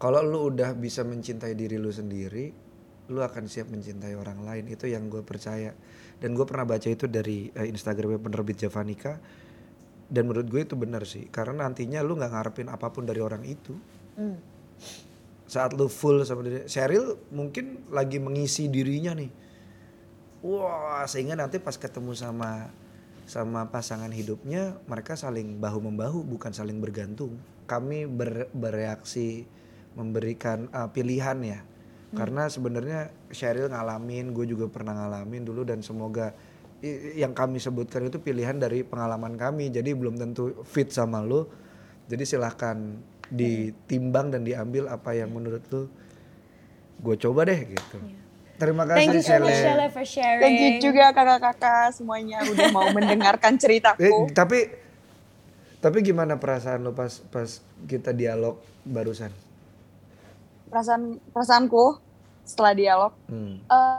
kalau lu udah bisa mencintai diri lu sendiri lu akan siap mencintai orang lain. Itu yang gue percaya. Dan gue pernah baca itu dari eh, Instagramnya penerbit Javanika dan menurut gue itu benar sih. Karena nantinya lu nggak ngarepin apa pun dari orang itu. Saat lu full sama diri Cheryl mungkin lagi mengisi dirinya nih. Wah, sehingga nanti pas ketemu sama sama pasangan hidupnya mereka saling bahu membahu bukan saling bergantung. Kami ber- bereaksi memberikan uh, pilihan ya. Karena sebenarnya Cheryl ngalamin, gue juga pernah ngalamin dulu dan semoga yang kami sebutkan itu pilihan dari pengalaman kami. Jadi belum tentu fit sama lo. Jadi silahkan ditimbang dan diambil apa yang menurut lo gue coba deh gitu. Terima kasih thank you so much Shele. Shele for sharing Thank you juga kakak-kakak semuanya udah mau mendengarkan Eh, ceritaku. tapi tapi gimana perasaan lo pas pas kita dialog barusan? Perasaan perasaanku setelah dialog Hmm. eh, eh,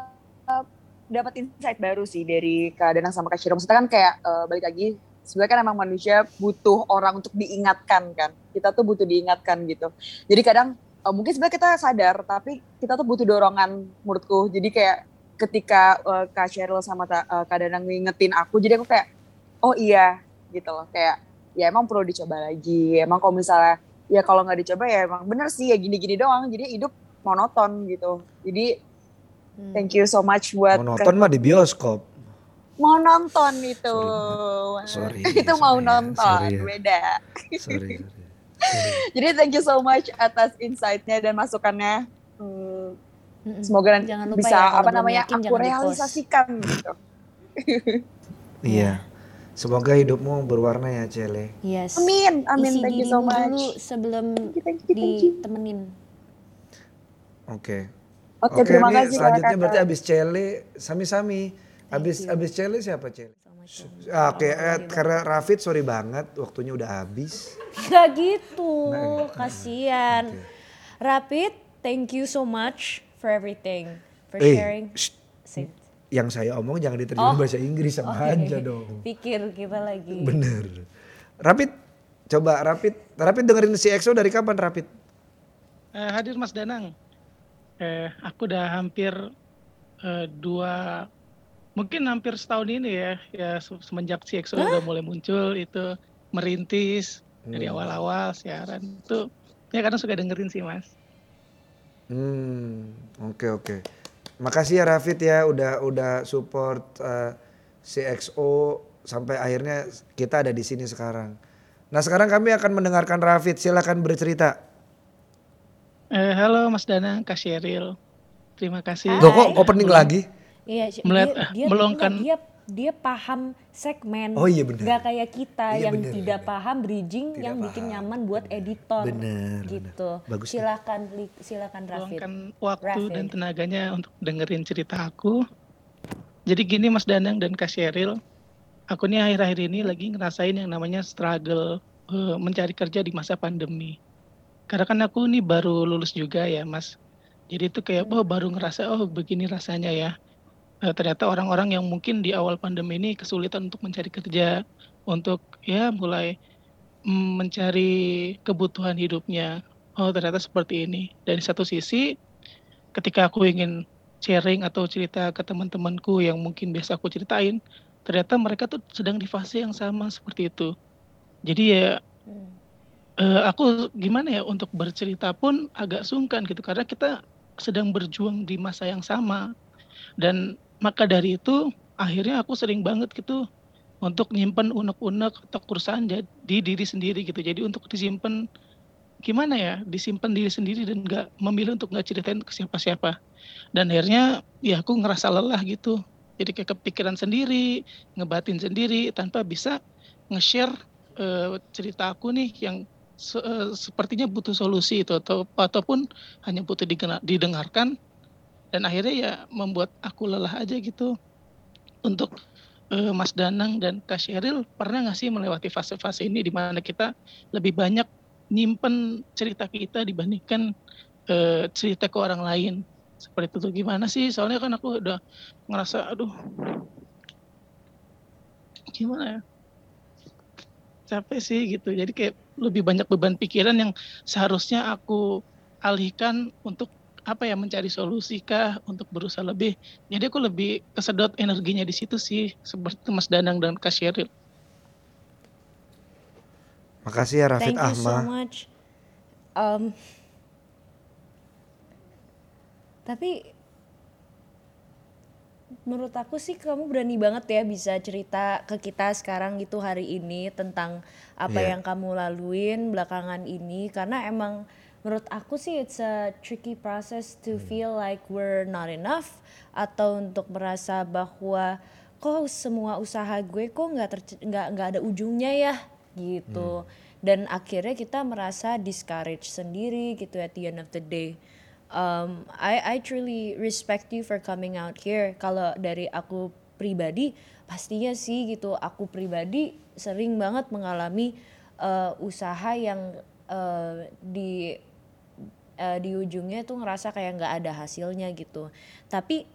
dapat insight baru sih dari Kak Danang sama Kak Shiro. Maksudnya kan kayak eh, balik lagi sebenarnya kan emang manusia butuh orang untuk diingatkan kan. Kita tuh butuh diingatkan gitu. Jadi kadang eh, mungkin sebenarnya kita sadar tapi kita tuh butuh dorongan menurutku. Jadi kayak ketika eh, Kak Cheryl sama Ta- eh, Kak Danang ngingetin aku jadi aku kayak oh iya gitu loh kayak ya emang perlu dicoba lagi. Emang kalau misalnya ya kalau nggak dicoba ya emang bener sih ya gini-gini doang. Jadi hidup monoton gitu. Jadi Hmm. thank you so much buat Mau nonton mah di bioskop. mau nonton itu. Sorry, itu mau sorry ya, nonton sorry ya. beda. Sorry. sorry. Jadi thank you so much atas insight-nya dan masukannya. Hmm, semoga nanti Jangan lupa bisa ya, apa namanya yakin aku realisasikan gitu. Iya. Semoga hidupmu berwarna ya, Cele. yes Amin, amin. isi Thank you so much. dulu sebelum Thank you, thank you, thank you. ditemenin Oke. Oke, Oke, terima ini kasih selanjutnya berarti abis Cele, sami-sami. Abis abis Cele siapa Cele? Ah, Oke, eh, karena Rafid sorry banget, waktunya udah habis. Gak gitu, Nah, kasihan. oke. Rapid, thank you so much for everything, for Eh, sharing. shh, yang saya omong jangan diterjemahin Oh. bahasa Inggris sama Oke. aja dong. Pikir kita lagi. Bener. Rapid, coba Rapid. Rapid dengerin si EXO dari kapan Rapid? Eh, hadir Mas Danang. Eh, aku udah hampir eh, dua mungkin hampir setahun ini ya, ya se- semenjak CXO udah mulai muncul itu merintis dari Hmm. awal-awal siaran itu ya kadang suka dengerin sih mas. Hmm, oke oke. Makasih ya Rafid ya udah udah support eh, CXO sampai akhirnya kita ada di sini sekarang. Nah sekarang kami akan mendengarkan Rafid. Silakan bercerita. Eh, halo Mas Danang, Kak Sheryl. Terima kasih. Loh kok opening lagi? Iya, Melihat- dia, dia, meluangkan- enggak, dia dia paham segmen. Oh iya benar. Nggak kayak kita Iya yang benar, tidak benar. paham bridging Tidak yang bikin paham. nyaman buat editor. Benar, Gitu. Bagus. Silakan Li- silakan Rafid. luangkan waktu Rafid. dan tenaganya untuk dengerin cerita aku. Jadi gini Mas Danang dan Kak Sheryl, aku nih akhir-akhir ini lagi ngerasain yang namanya struggle eh, mencari kerja di masa pandemi. Karena kan aku nih baru lulus juga ya Mas. Jadi itu kayak oh baru ngerasa oh begini rasanya ya. Eh, ternyata orang-orang yang mungkin di awal pandemi ini kesulitan untuk mencari kerja, untuk ya mulai mm, mencari kebutuhan hidupnya. Oh ternyata seperti ini. Dari satu sisi, ketika aku ingin sharing atau cerita ke teman-temanku yang mungkin biasa aku ceritain, ternyata mereka tuh sedang di fase yang sama seperti itu. Jadi ya Hmm. Eh, aku gimana ya untuk bercerita pun agak sungkan gitu karena kita sedang berjuang di masa yang sama. Dan maka dari itu akhirnya aku sering banget gitu untuk nyimpen unek-unek atau keresahan di diri sendiri gitu. Jadi untuk disimpan gimana ya disimpan diri sendiri dan nggak memilih untuk nggak ceritain ke siapa-siapa dan akhirnya ya aku ngerasa lelah gitu jadi kayak kepikiran sendiri ngebatin sendiri tanpa bisa nge-share eh, cerita aku nih yang se- eh, sepertinya butuh solusi itu atau ataupun hanya butuh didengarkan dan akhirnya ya membuat aku lelah aja gitu. Untuk eh, Mas Danang dan Kak Sheryl pernah nggak sih melewati fase-fase ini di mana kita lebih banyak nyimpen cerita kita dibandingkan eh, cerita ke orang lain? Seperti itu gimana sih? Soalnya kan aku udah ngerasa aduh gimana ya? Capek sih gitu. Jadi kayak lebih banyak beban pikiran yang seharusnya aku alihkan untuk apa ya mencari solusi kah untuk berusaha lebih jadi aku lebih kesedot energinya di situ sih seperti Mas Danang dan Kak Sheryl Makasih ya Rafid Thank you so Ahmad. much. Um, tapi menurut aku sih kamu berani banget ya bisa cerita ke kita sekarang gitu hari ini tentang apa Iya. yang kamu laluin belakangan ini karena emang menurut aku sih it's a tricky process to Hmm. feel like we're not enough atau untuk merasa bahwa kok semua usaha gue kok nggak nggak nggak ada ujungnya ya gitu dan akhirnya kita merasa discourage sendiri gitu at the end of the day um, I I truly respect you for coming out here. Kalau dari aku pribadi, pastinya sih gitu. Aku pribadi sering banget mengalami uh, usaha yang uh, di uh, di ujungnya tuh ngerasa kayak nggak ada hasilnya gitu. Tapi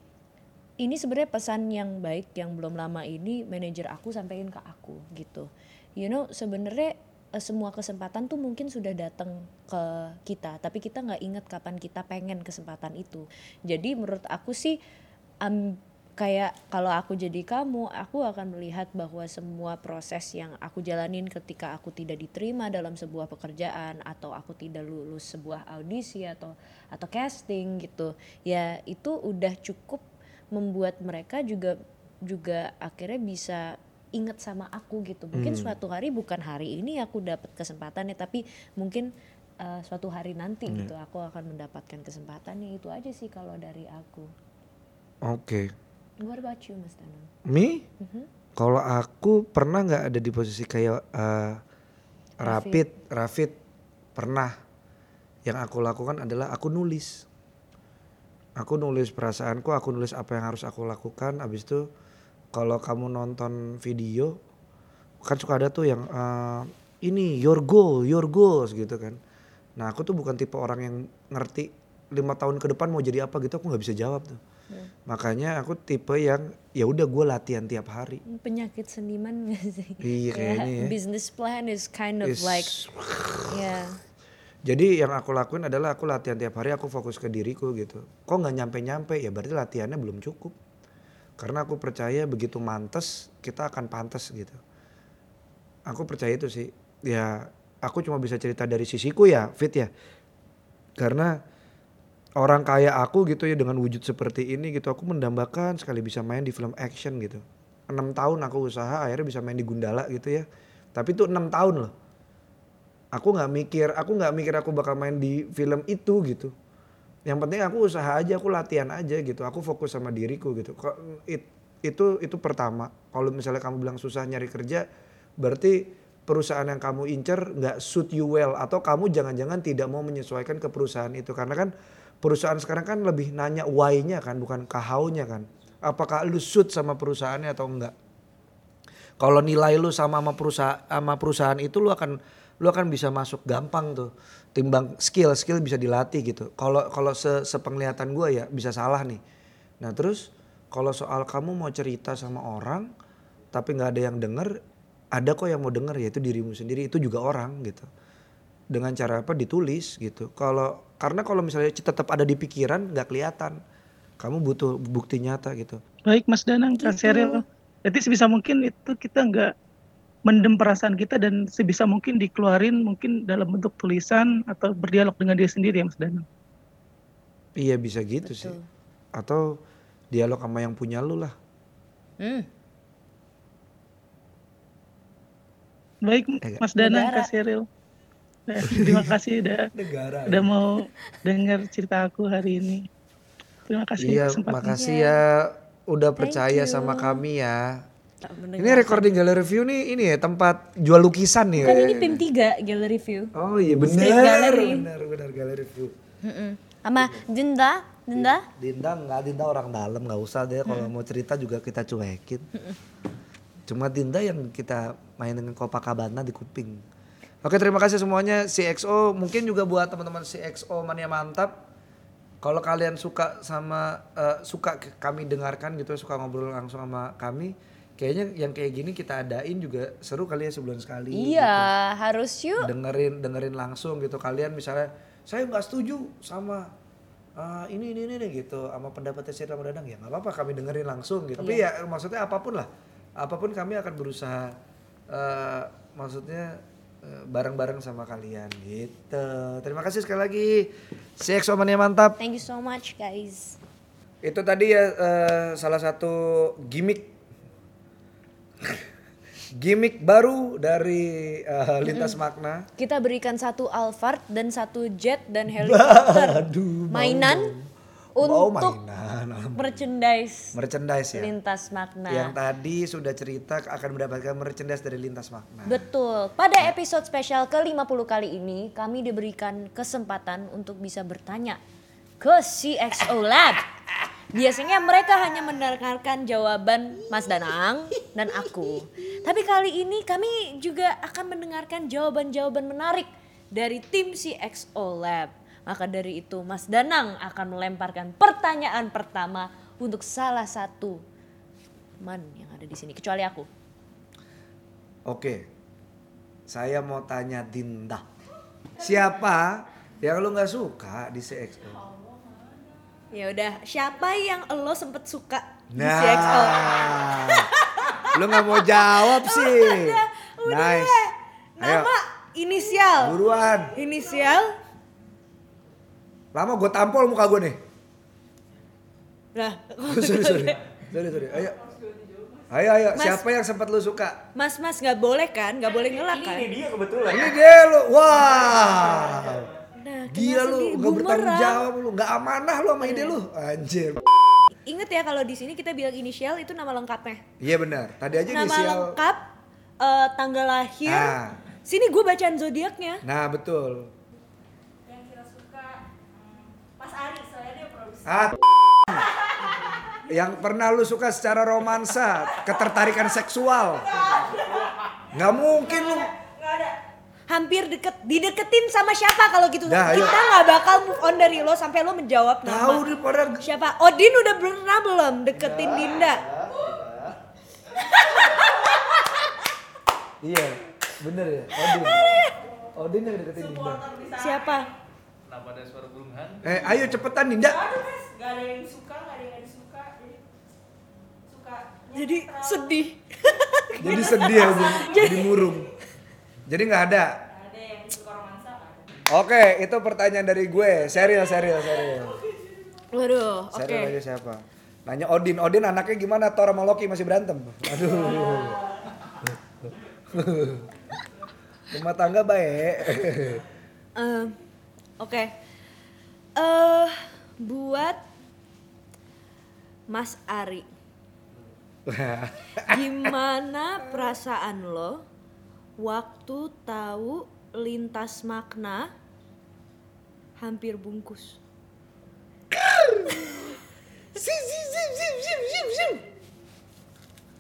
ini sebenarnya pesan yang baik yang belum lama ini manajer aku sampaikan ke aku gitu. You know sebenarnya semua kesempatan tuh mungkin sudah datang ke kita, tapi kita nggak ingat kapan kita pengen kesempatan itu. Jadi menurut aku sih am- kayak kalau aku jadi kamu, aku akan melihat bahwa semua proses yang aku jalanin ketika aku tidak diterima dalam sebuah pekerjaan atau aku tidak lulus sebuah audisi atau atau casting gitu, ya itu udah cukup membuat mereka juga juga akhirnya bisa inget sama aku gitu. Mungkin suatu hari bukan hari ini aku dapat kesempatannya, tapi mungkin uh, suatu hari nanti gitu aku akan mendapatkan kesempatannya itu aja sih kalau dari aku. Oke. What about you, Mas Danang? Me? Mhm. Kalau aku pernah nggak ada di posisi kayak eh, Rafid, Rafid pernah. Yang aku lakukan adalah aku nulis. Aku nulis perasaanku, aku nulis apa yang harus aku lakukan. Abis itu kalau kamu nonton video, kan suka ada tuh yang eh, ini your goal, your goals gitu kan. Nah aku tuh bukan tipe orang yang ngerti lima tahun ke depan mau jadi apa gitu, aku nggak bisa jawab tuh. Makanya aku tipe yang ya udah gue latihan tiap hari. Penyakit seniman gak sih? Iya, kayaknya ya. Business plan is kind of Is- like, ya. Jadi yang aku lakuin adalah aku latihan tiap hari, aku fokus ke diriku gitu. Kok nggak nyampe-nyampe ya berarti latihannya belum cukup. Karena aku percaya begitu mantes kita akan pantas gitu. Aku percaya itu sih. Ya aku cuma bisa cerita dari sisiku ya Fit ya. Karena orang kaya aku gitu ya dengan wujud seperti ini gitu aku mendambakan sekali bisa main di film action gitu. Enam tahun aku usaha akhirnya bisa main di Gundala gitu ya. Tapi itu enam tahun loh. Aku nggak mikir, aku nggak mikir aku bakal main di film itu gitu. Yang penting aku usaha aja, aku latihan aja gitu. Aku fokus sama diriku gitu. It- itu itu pertama. Kalau misalnya kamu bilang susah nyari kerja, berarti perusahaan yang kamu incer nggak suit you well atau kamu jangan-jangan tidak mau menyesuaikan ke perusahaan itu karena kan perusahaan sekarang kan lebih nanya why-nya kan bukan how-nya kan. Apakah lu suit sama perusahaannya atau enggak? Kalau nilai lu sama sama perusahaan sama perusahaan itu lu akan lu akan bisa masuk gampang tuh. Timbang skill, skill bisa dilatih gitu. Kalau kalau se sepenglihatan gue ya bisa salah nih. Nah, terus kalau soal kamu mau cerita sama orang tapi nggak ada yang denger, ada kok yang mau denger yaitu dirimu sendiri itu juga orang gitu. Dengan cara apa ditulis gitu. Kalau karena kalau misalnya tetap ada di pikiran nggak kelihatan. Kamu butuh bukti nyata gitu. Baik Mas Danang, Kak Gitu. Sheryl. Jadi sebisa mungkin itu kita nggak mendem perasaan kita dan sebisa mungkin dikeluarin mungkin dalam bentuk tulisan atau berdialog dengan diri sendiri ya Mas Danang. Iya bisa gitu sih. Betul. Atau dialog sama yang punya lu lah. Hmm. Baik. Mas Danang, Negara. Kak Sheryl. Nah, terima kasih udah Negara. udah mau dengar cerita aku hari ini. Terima kasih Iya, makasih ya udah Thank percaya sama kami ya. Tak Ini recording gallery review nih ini ya tempat jual lukisan nih. Kan ya. ini PIM 3 gallery review. Oh iya benar, benar benar gallery. Mm-mm. Sama Dinda, Dinda. Dinda nggak Dinda orang dalam nggak usah deh kalau mau cerita juga kita cuekin. Cuma Dinda yang kita main dengan Copacabana di kuping. Oke terima kasih semuanya CXO mungkin juga buat teman-teman CXO mania mantap. Kalau kalian suka sama eh, suka kami dengarkan gitu suka ngobrol langsung sama kami, kayaknya yang kayak gini kita adain juga seru kali ya sebulan sekali. Iya, harus yuk. dengerin dengerin langsung gitu. Kalian misalnya saya nggak setuju sama uh, ini ini ini nih gitu. Sama pendapatnya Sir Ramadhan ya nggak apa-apa kami dengerin langsung gitu. Tapi ya maksudnya apa pun lah. Apa pun kami akan berusaha uh, maksudnya uh, bareng-bareng sama kalian gitu. Terima kasih sekali lagi. CX Omania mantap. Thank you so much guys. itu tadi ya uh, salah satu gimmick gimmick baru dari uh, lintas makna Kita berikan satu Alphard dan satu jet dan helikopter Aduh, mau mainan. Mau untuk mainan. merchandise merchandise ya. lintas makna. Yang tadi sudah cerita akan mendapatkan merchandise dari Lintas Makna. Betul. Pada episode spesial ke-50 kali ini, kami diberikan kesempatan untuk bisa bertanya ke CXO Lab. Biasanya mereka hanya mendengarkan jawaban Mas Danang dan aku. Tapi kali ini kami juga akan mendengarkan jawaban-jawaban menarik dari tim CXO Lab. Maka dari itu Mas Danang akan melemparkan pertanyaan pertama untuk salah satu teman yang ada di sini. Kecuali aku. Oke. Saya mau tanya Dinda. Siapa yang lu nggak suka di CXO? Ya udah, siapa yang lo sempet suka di Nah. CXO? lu nggak mau jawab sih. nice. Ayo, Nama, inisial, buruan. inisial. Lama gue tampol muka gue nih. Nah, sorry, sorry. Sorry, sorry. Ayo. Ayo, ayo. Mas. Siapa yang sempat lu suka? Mas Mas nggak boleh kan, nggak boleh ngelak kan? Ini dia kebetulan. Ini dia lu. Wow. Nah, Gila lu, gak bertanggung jawab lu, gak amanah lu sama ide lu. Anjir. Ingat ya kalau di sini kita bilang inisial itu nama lengkapnya. Iya benar. Tadi aja Nama inisial. lengkap, eh, tanggal lahir. Ah. Sini gue bacaan zodiaknya. Nah, betul. yang kita suka hmm, Mas Ari soalnya dia produser Ah, yang pernah lu suka secara romansa, ketertarikan seksual. Nggak mungkin lu. Hampir deket, dideketin sama siapa kalau gitu? Ayo. kita nggak bakal move on dari lo sampai lo menjawab nama. Tahu deh pada Siapa? Odin udah pernah belum deketin Dinda? Iya, bener ya. Odin. Odin yang deketin Dinda. Siapa? Kenapa ada suara burung hantu? Eh, ayo cepetan Dinda. Gak ada yang suka, gak ada yang gak disuka jadi Jadi sedih. Jadi sedih aja, jadi murung. Jadi nggak ada. Ada yang suka romansa? Oke, itu pertanyaan dari gue. Serius, serius, serius. Waduh, oke. Serius aja siapa? Nanya Odin, Odin anaknya gimana? Thor sama Loki masih berantem. Aduh. Rumah tangga baik. Eh, Oke. Eh buat Mas Ari. Gimana perasaan lo waktu tahu lintas makna hampir bungkus?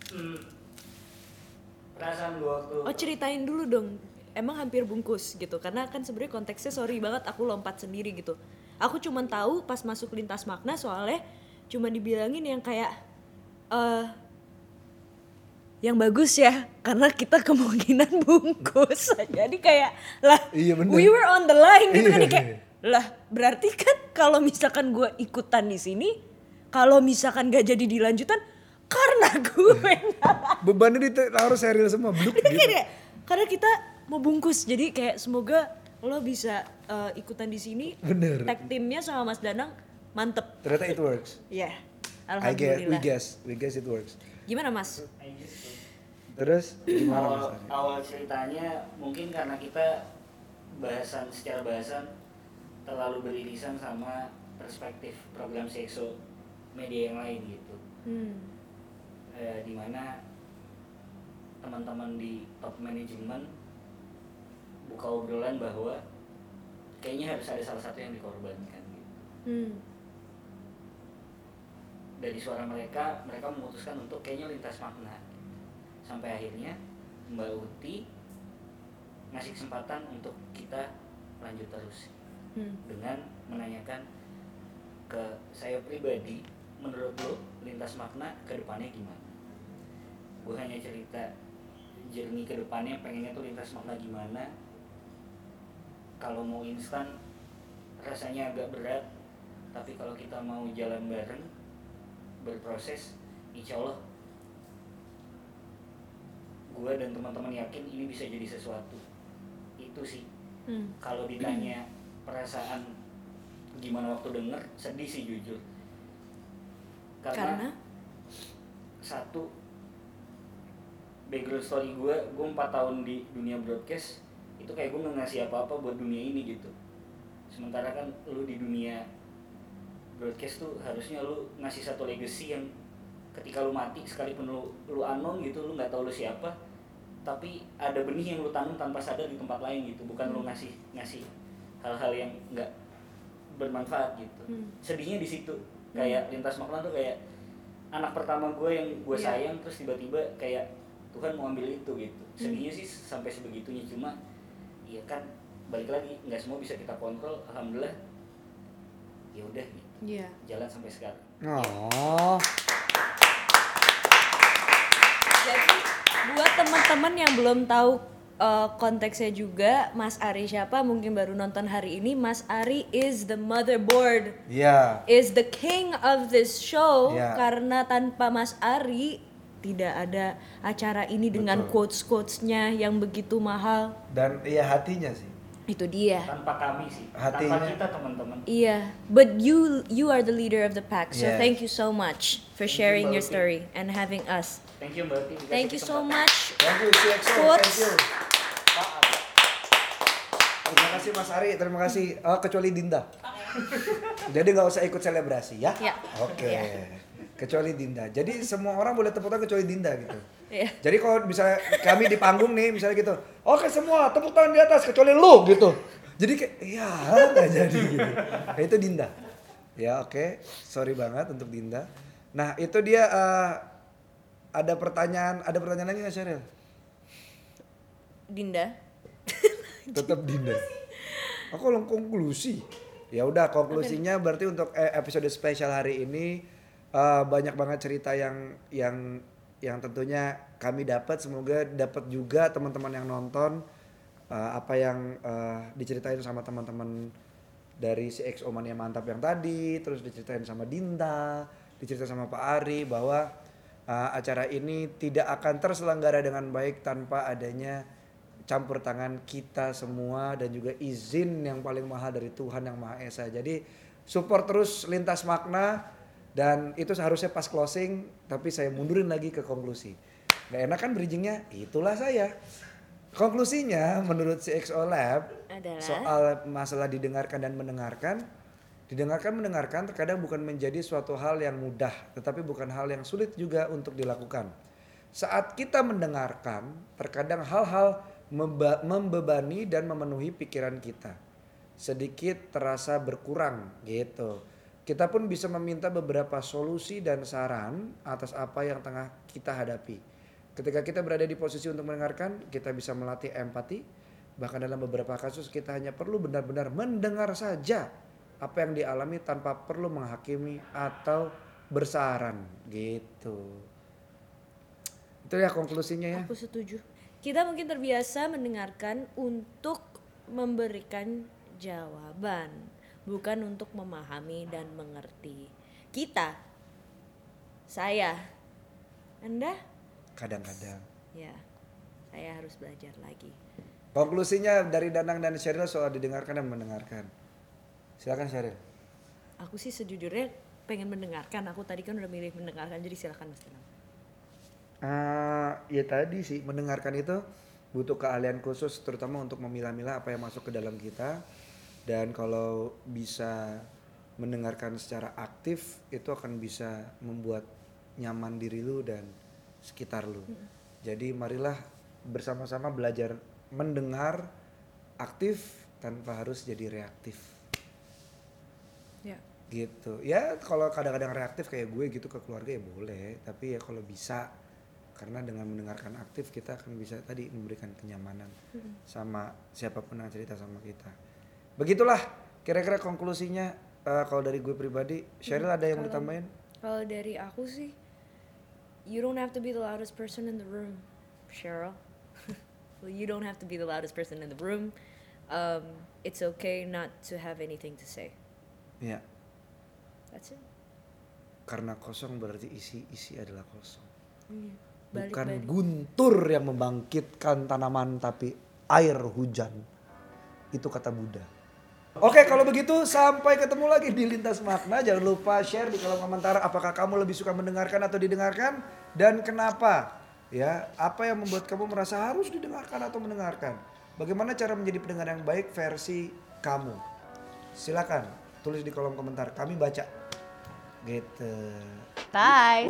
Hmm. Perasaan gue waktu Oh ceritain dulu dong. Emang hampir bungkus gitu karena kan sebenarnya konteksnya sorry banget aku lompat sendiri gitu. Aku cuman tahu pas masuk lintas makna soalnya cuma dibilangin yang kayak eh yang bagus ya karena kita kemungkinan bungkus. Jadi kayak lah Iya, bener. we were on the line gitu kan Iya. kayak lah berarti kan kalau misalkan gue ikutan di sini kalau misalkan gak jadi dilanjutan karena gue Bebannya ditaruh serius semua, bluk itu gitu. kayak karena kita mau bungkus jadi kayak semoga lo bisa uh, ikutan di sini Bener. tag timnya sama Mas Danang mantep Ternyata it works. ya I guess, we alhamdulillah guess, we guess it works. gimana Mas I guess so. Terus gimana Mas awal, Ari? awal ceritanya mungkin karena kita bahasan secara bahasan terlalu beririsan sama perspektif program sekso media yang lain gitu hmm. eh, di mana teman-teman di top manajemen buka obrolan bahwa kayaknya harus ada salah satu yang dikorbankan gitu. Hmm. dari suara mereka mereka memutuskan untuk kayaknya lintas makna sampai akhirnya Mbak Uti ngasih kesempatan untuk kita lanjut terus. Hmm. dengan menanyakan ke saya pribadi menurut lo lintas makna ke depannya gimana? Gue hanya cerita jernih ke depannya pengennya tuh lintas makna gimana. Kalau mau instan rasanya agak berat. Tapi kalau kita mau jalan bareng berproses insya Allah gue dan teman-teman yakin ini bisa jadi sesuatu. Itu sih. Hmm. kalau ditanya perasaan gimana waktu denger sedih sih jujur. Karena, karena? satu background story gue gue empat tahun di dunia broadcast itu kayak gue nggak ngasih apa-apa buat dunia ini gitu. Sementara kan lu di dunia broadcast tuh harusnya lu ngasih satu legacy yang ketika lu mati sekalipun lu lu anon gitu lu nggak tahu lu siapa tapi ada benih yang lu tanam tanpa sadar di tempat lain gitu. Bukan lu ngasih ngasih hal-hal yang nggak bermanfaat gitu. Hmm. sedihnya di situ. Kayak lintas makna tuh kayak anak pertama gue yang gue Iya. sayang terus tiba-tiba kayak Tuhan mau ambil itu gitu. Sedihnya sih sampai sebegitunya. Cuma iya kan balik lagi nggak semua bisa kita kontrol. Alhamdulillah ya udah gitu. Iya. jalan sampai sekarang. Oh, Jadi buat teman-teman yang belum tahu uh, konteksnya juga Mas Ari siapa mungkin baru nonton hari ini Mas Ari is the motherboard. Iya. is the king of this show Ya. karena tanpa Mas Ari tidak ada acara ini dengan quotes quotesnya yang begitu mahal. Dan iya hatinya sih. itu dia. Tanpa kami sih. Hatinya- tanpa kita teman-teman. Iya. But you you are the leader of the pack so Yes. thank you so much for sharing your story and having us thank you mbak dikasih thank you so much Thank you CXO, thank you. Terima kasih Mas Ari, terima kasih. Oh, kecuali Dinda. Jadi nggak usah ikut selebrasi ya? Ya. Oke. Ya. Kecuali Dinda. Jadi semua orang boleh tepuk tangan kecuali Dinda gitu. Iya. Jadi kalau misalnya kami di panggung nih, misalnya gitu, oke semua tepuk tangan di atas kecuali lu gitu. Jadi kayak, ya nggak jadi gitu. Nah itu Dinda. Ya oke, sorry banget untuk Dinda. Nah itu dia eh, ada pertanyaan, ada pertanyaan lagi nggak Sheryl? Dinda Tetap Dinda. Aku belum konklusi. Ya udah konklusinya berarti untuk eh, episode spesial hari ini eh, banyak banget cerita yang yang yang tentunya kami dapat semoga dapat juga teman-teman yang nonton eh, apa yang eh, diceritain sama teman-teman dari si XO Mania Mantap yang tadi terus diceritain sama Dinda diceritain sama Pak Ari bahwa Uh, acara ini tidak akan terselenggara dengan baik tanpa adanya campur tangan kita semua dan juga izin yang paling mahal dari Tuhan yang Maha Esa. Jadi support terus lintas makna dan itu seharusnya pas closing tapi saya mundurin lagi ke konklusi. Gak enak kan bridgingnya? Itulah saya. Konklusinya menurut CXO Lab Adalah? soal masalah didengarkan dan mendengarkan Didengarkan mendengarkan terkadang bukan menjadi suatu hal yang mudah, tetapi bukan hal yang sulit juga untuk dilakukan. Saat kita mendengarkan, terkadang hal-hal membebani dan memenuhi pikiran kita. Sedikit terasa berkurang gitu. Kita pun bisa meminta beberapa solusi dan saran atas apa yang tengah kita hadapi. Ketika kita berada di posisi untuk mendengarkan, kita bisa melatih empati. Bahkan dalam beberapa kasus kita hanya perlu benar-benar mendengar saja apa yang dialami tanpa perlu menghakimi atau bersaran gitu. Itu ya konklusinya ya. Aku setuju. Kita mungkin terbiasa mendengarkan untuk memberikan jawaban, bukan untuk memahami dan mengerti. Kita, saya, Anda, Kadang-kadang. ya, saya harus belajar lagi. Konklusinya dari Danang dan Sheryl soal didengarkan dan mendengarkan. Silakan Sheryl. Aku sih sejujurnya pengen mendengarkan. Aku tadi kan udah milih mendengarkan, jadi silakan Mas Danang. Ah, ya tadi sih mendengarkan itu butuh keahlian khusus terutama untuk memilah-milah apa yang masuk ke dalam kita dan kalau bisa mendengarkan secara aktif itu akan bisa membuat nyaman diri lu dan sekitar lu. Jadi marilah bersama-sama belajar mendengar aktif tanpa harus jadi reaktif. Gitu. Ya kalau kadang-kadang reaktif kayak gue gitu ke keluarga ya boleh. Tapi ya kalau bisa karena dengan mendengarkan aktif kita akan bisa tadi memberikan kenyamanan sama siapa pun yang cerita sama kita. Begitulah kira-kira konklusinya. Eh, kalau dari gue pribadi Sheryl ada yang mau Kalau- ditambahin? Kalau dari aku sih, you don't have to be the loudest person in the room, Cheryl. well, you don't have to be the loudest person in the room. Um, it's okay not to have anything to say. ya That's it. karena kosong berarti isi isi adalah kosong. Iya. bukan Balik-balik. guntur yang membangkitkan tanaman tapi air hujan. Itu kata Buddha. Oke kalau begitu sampai ketemu lagi di Lintas Makna. Jangan lupa share di kolom komentar apakah kamu lebih suka mendengarkan atau didengarkan dan kenapa? Ya apa yang membuat kamu merasa harus didengarkan atau mendengarkan? Bagaimana cara menjadi pendengar yang baik versi kamu? Silakan tulis di kolom komentar. Kami baca gitu Bye.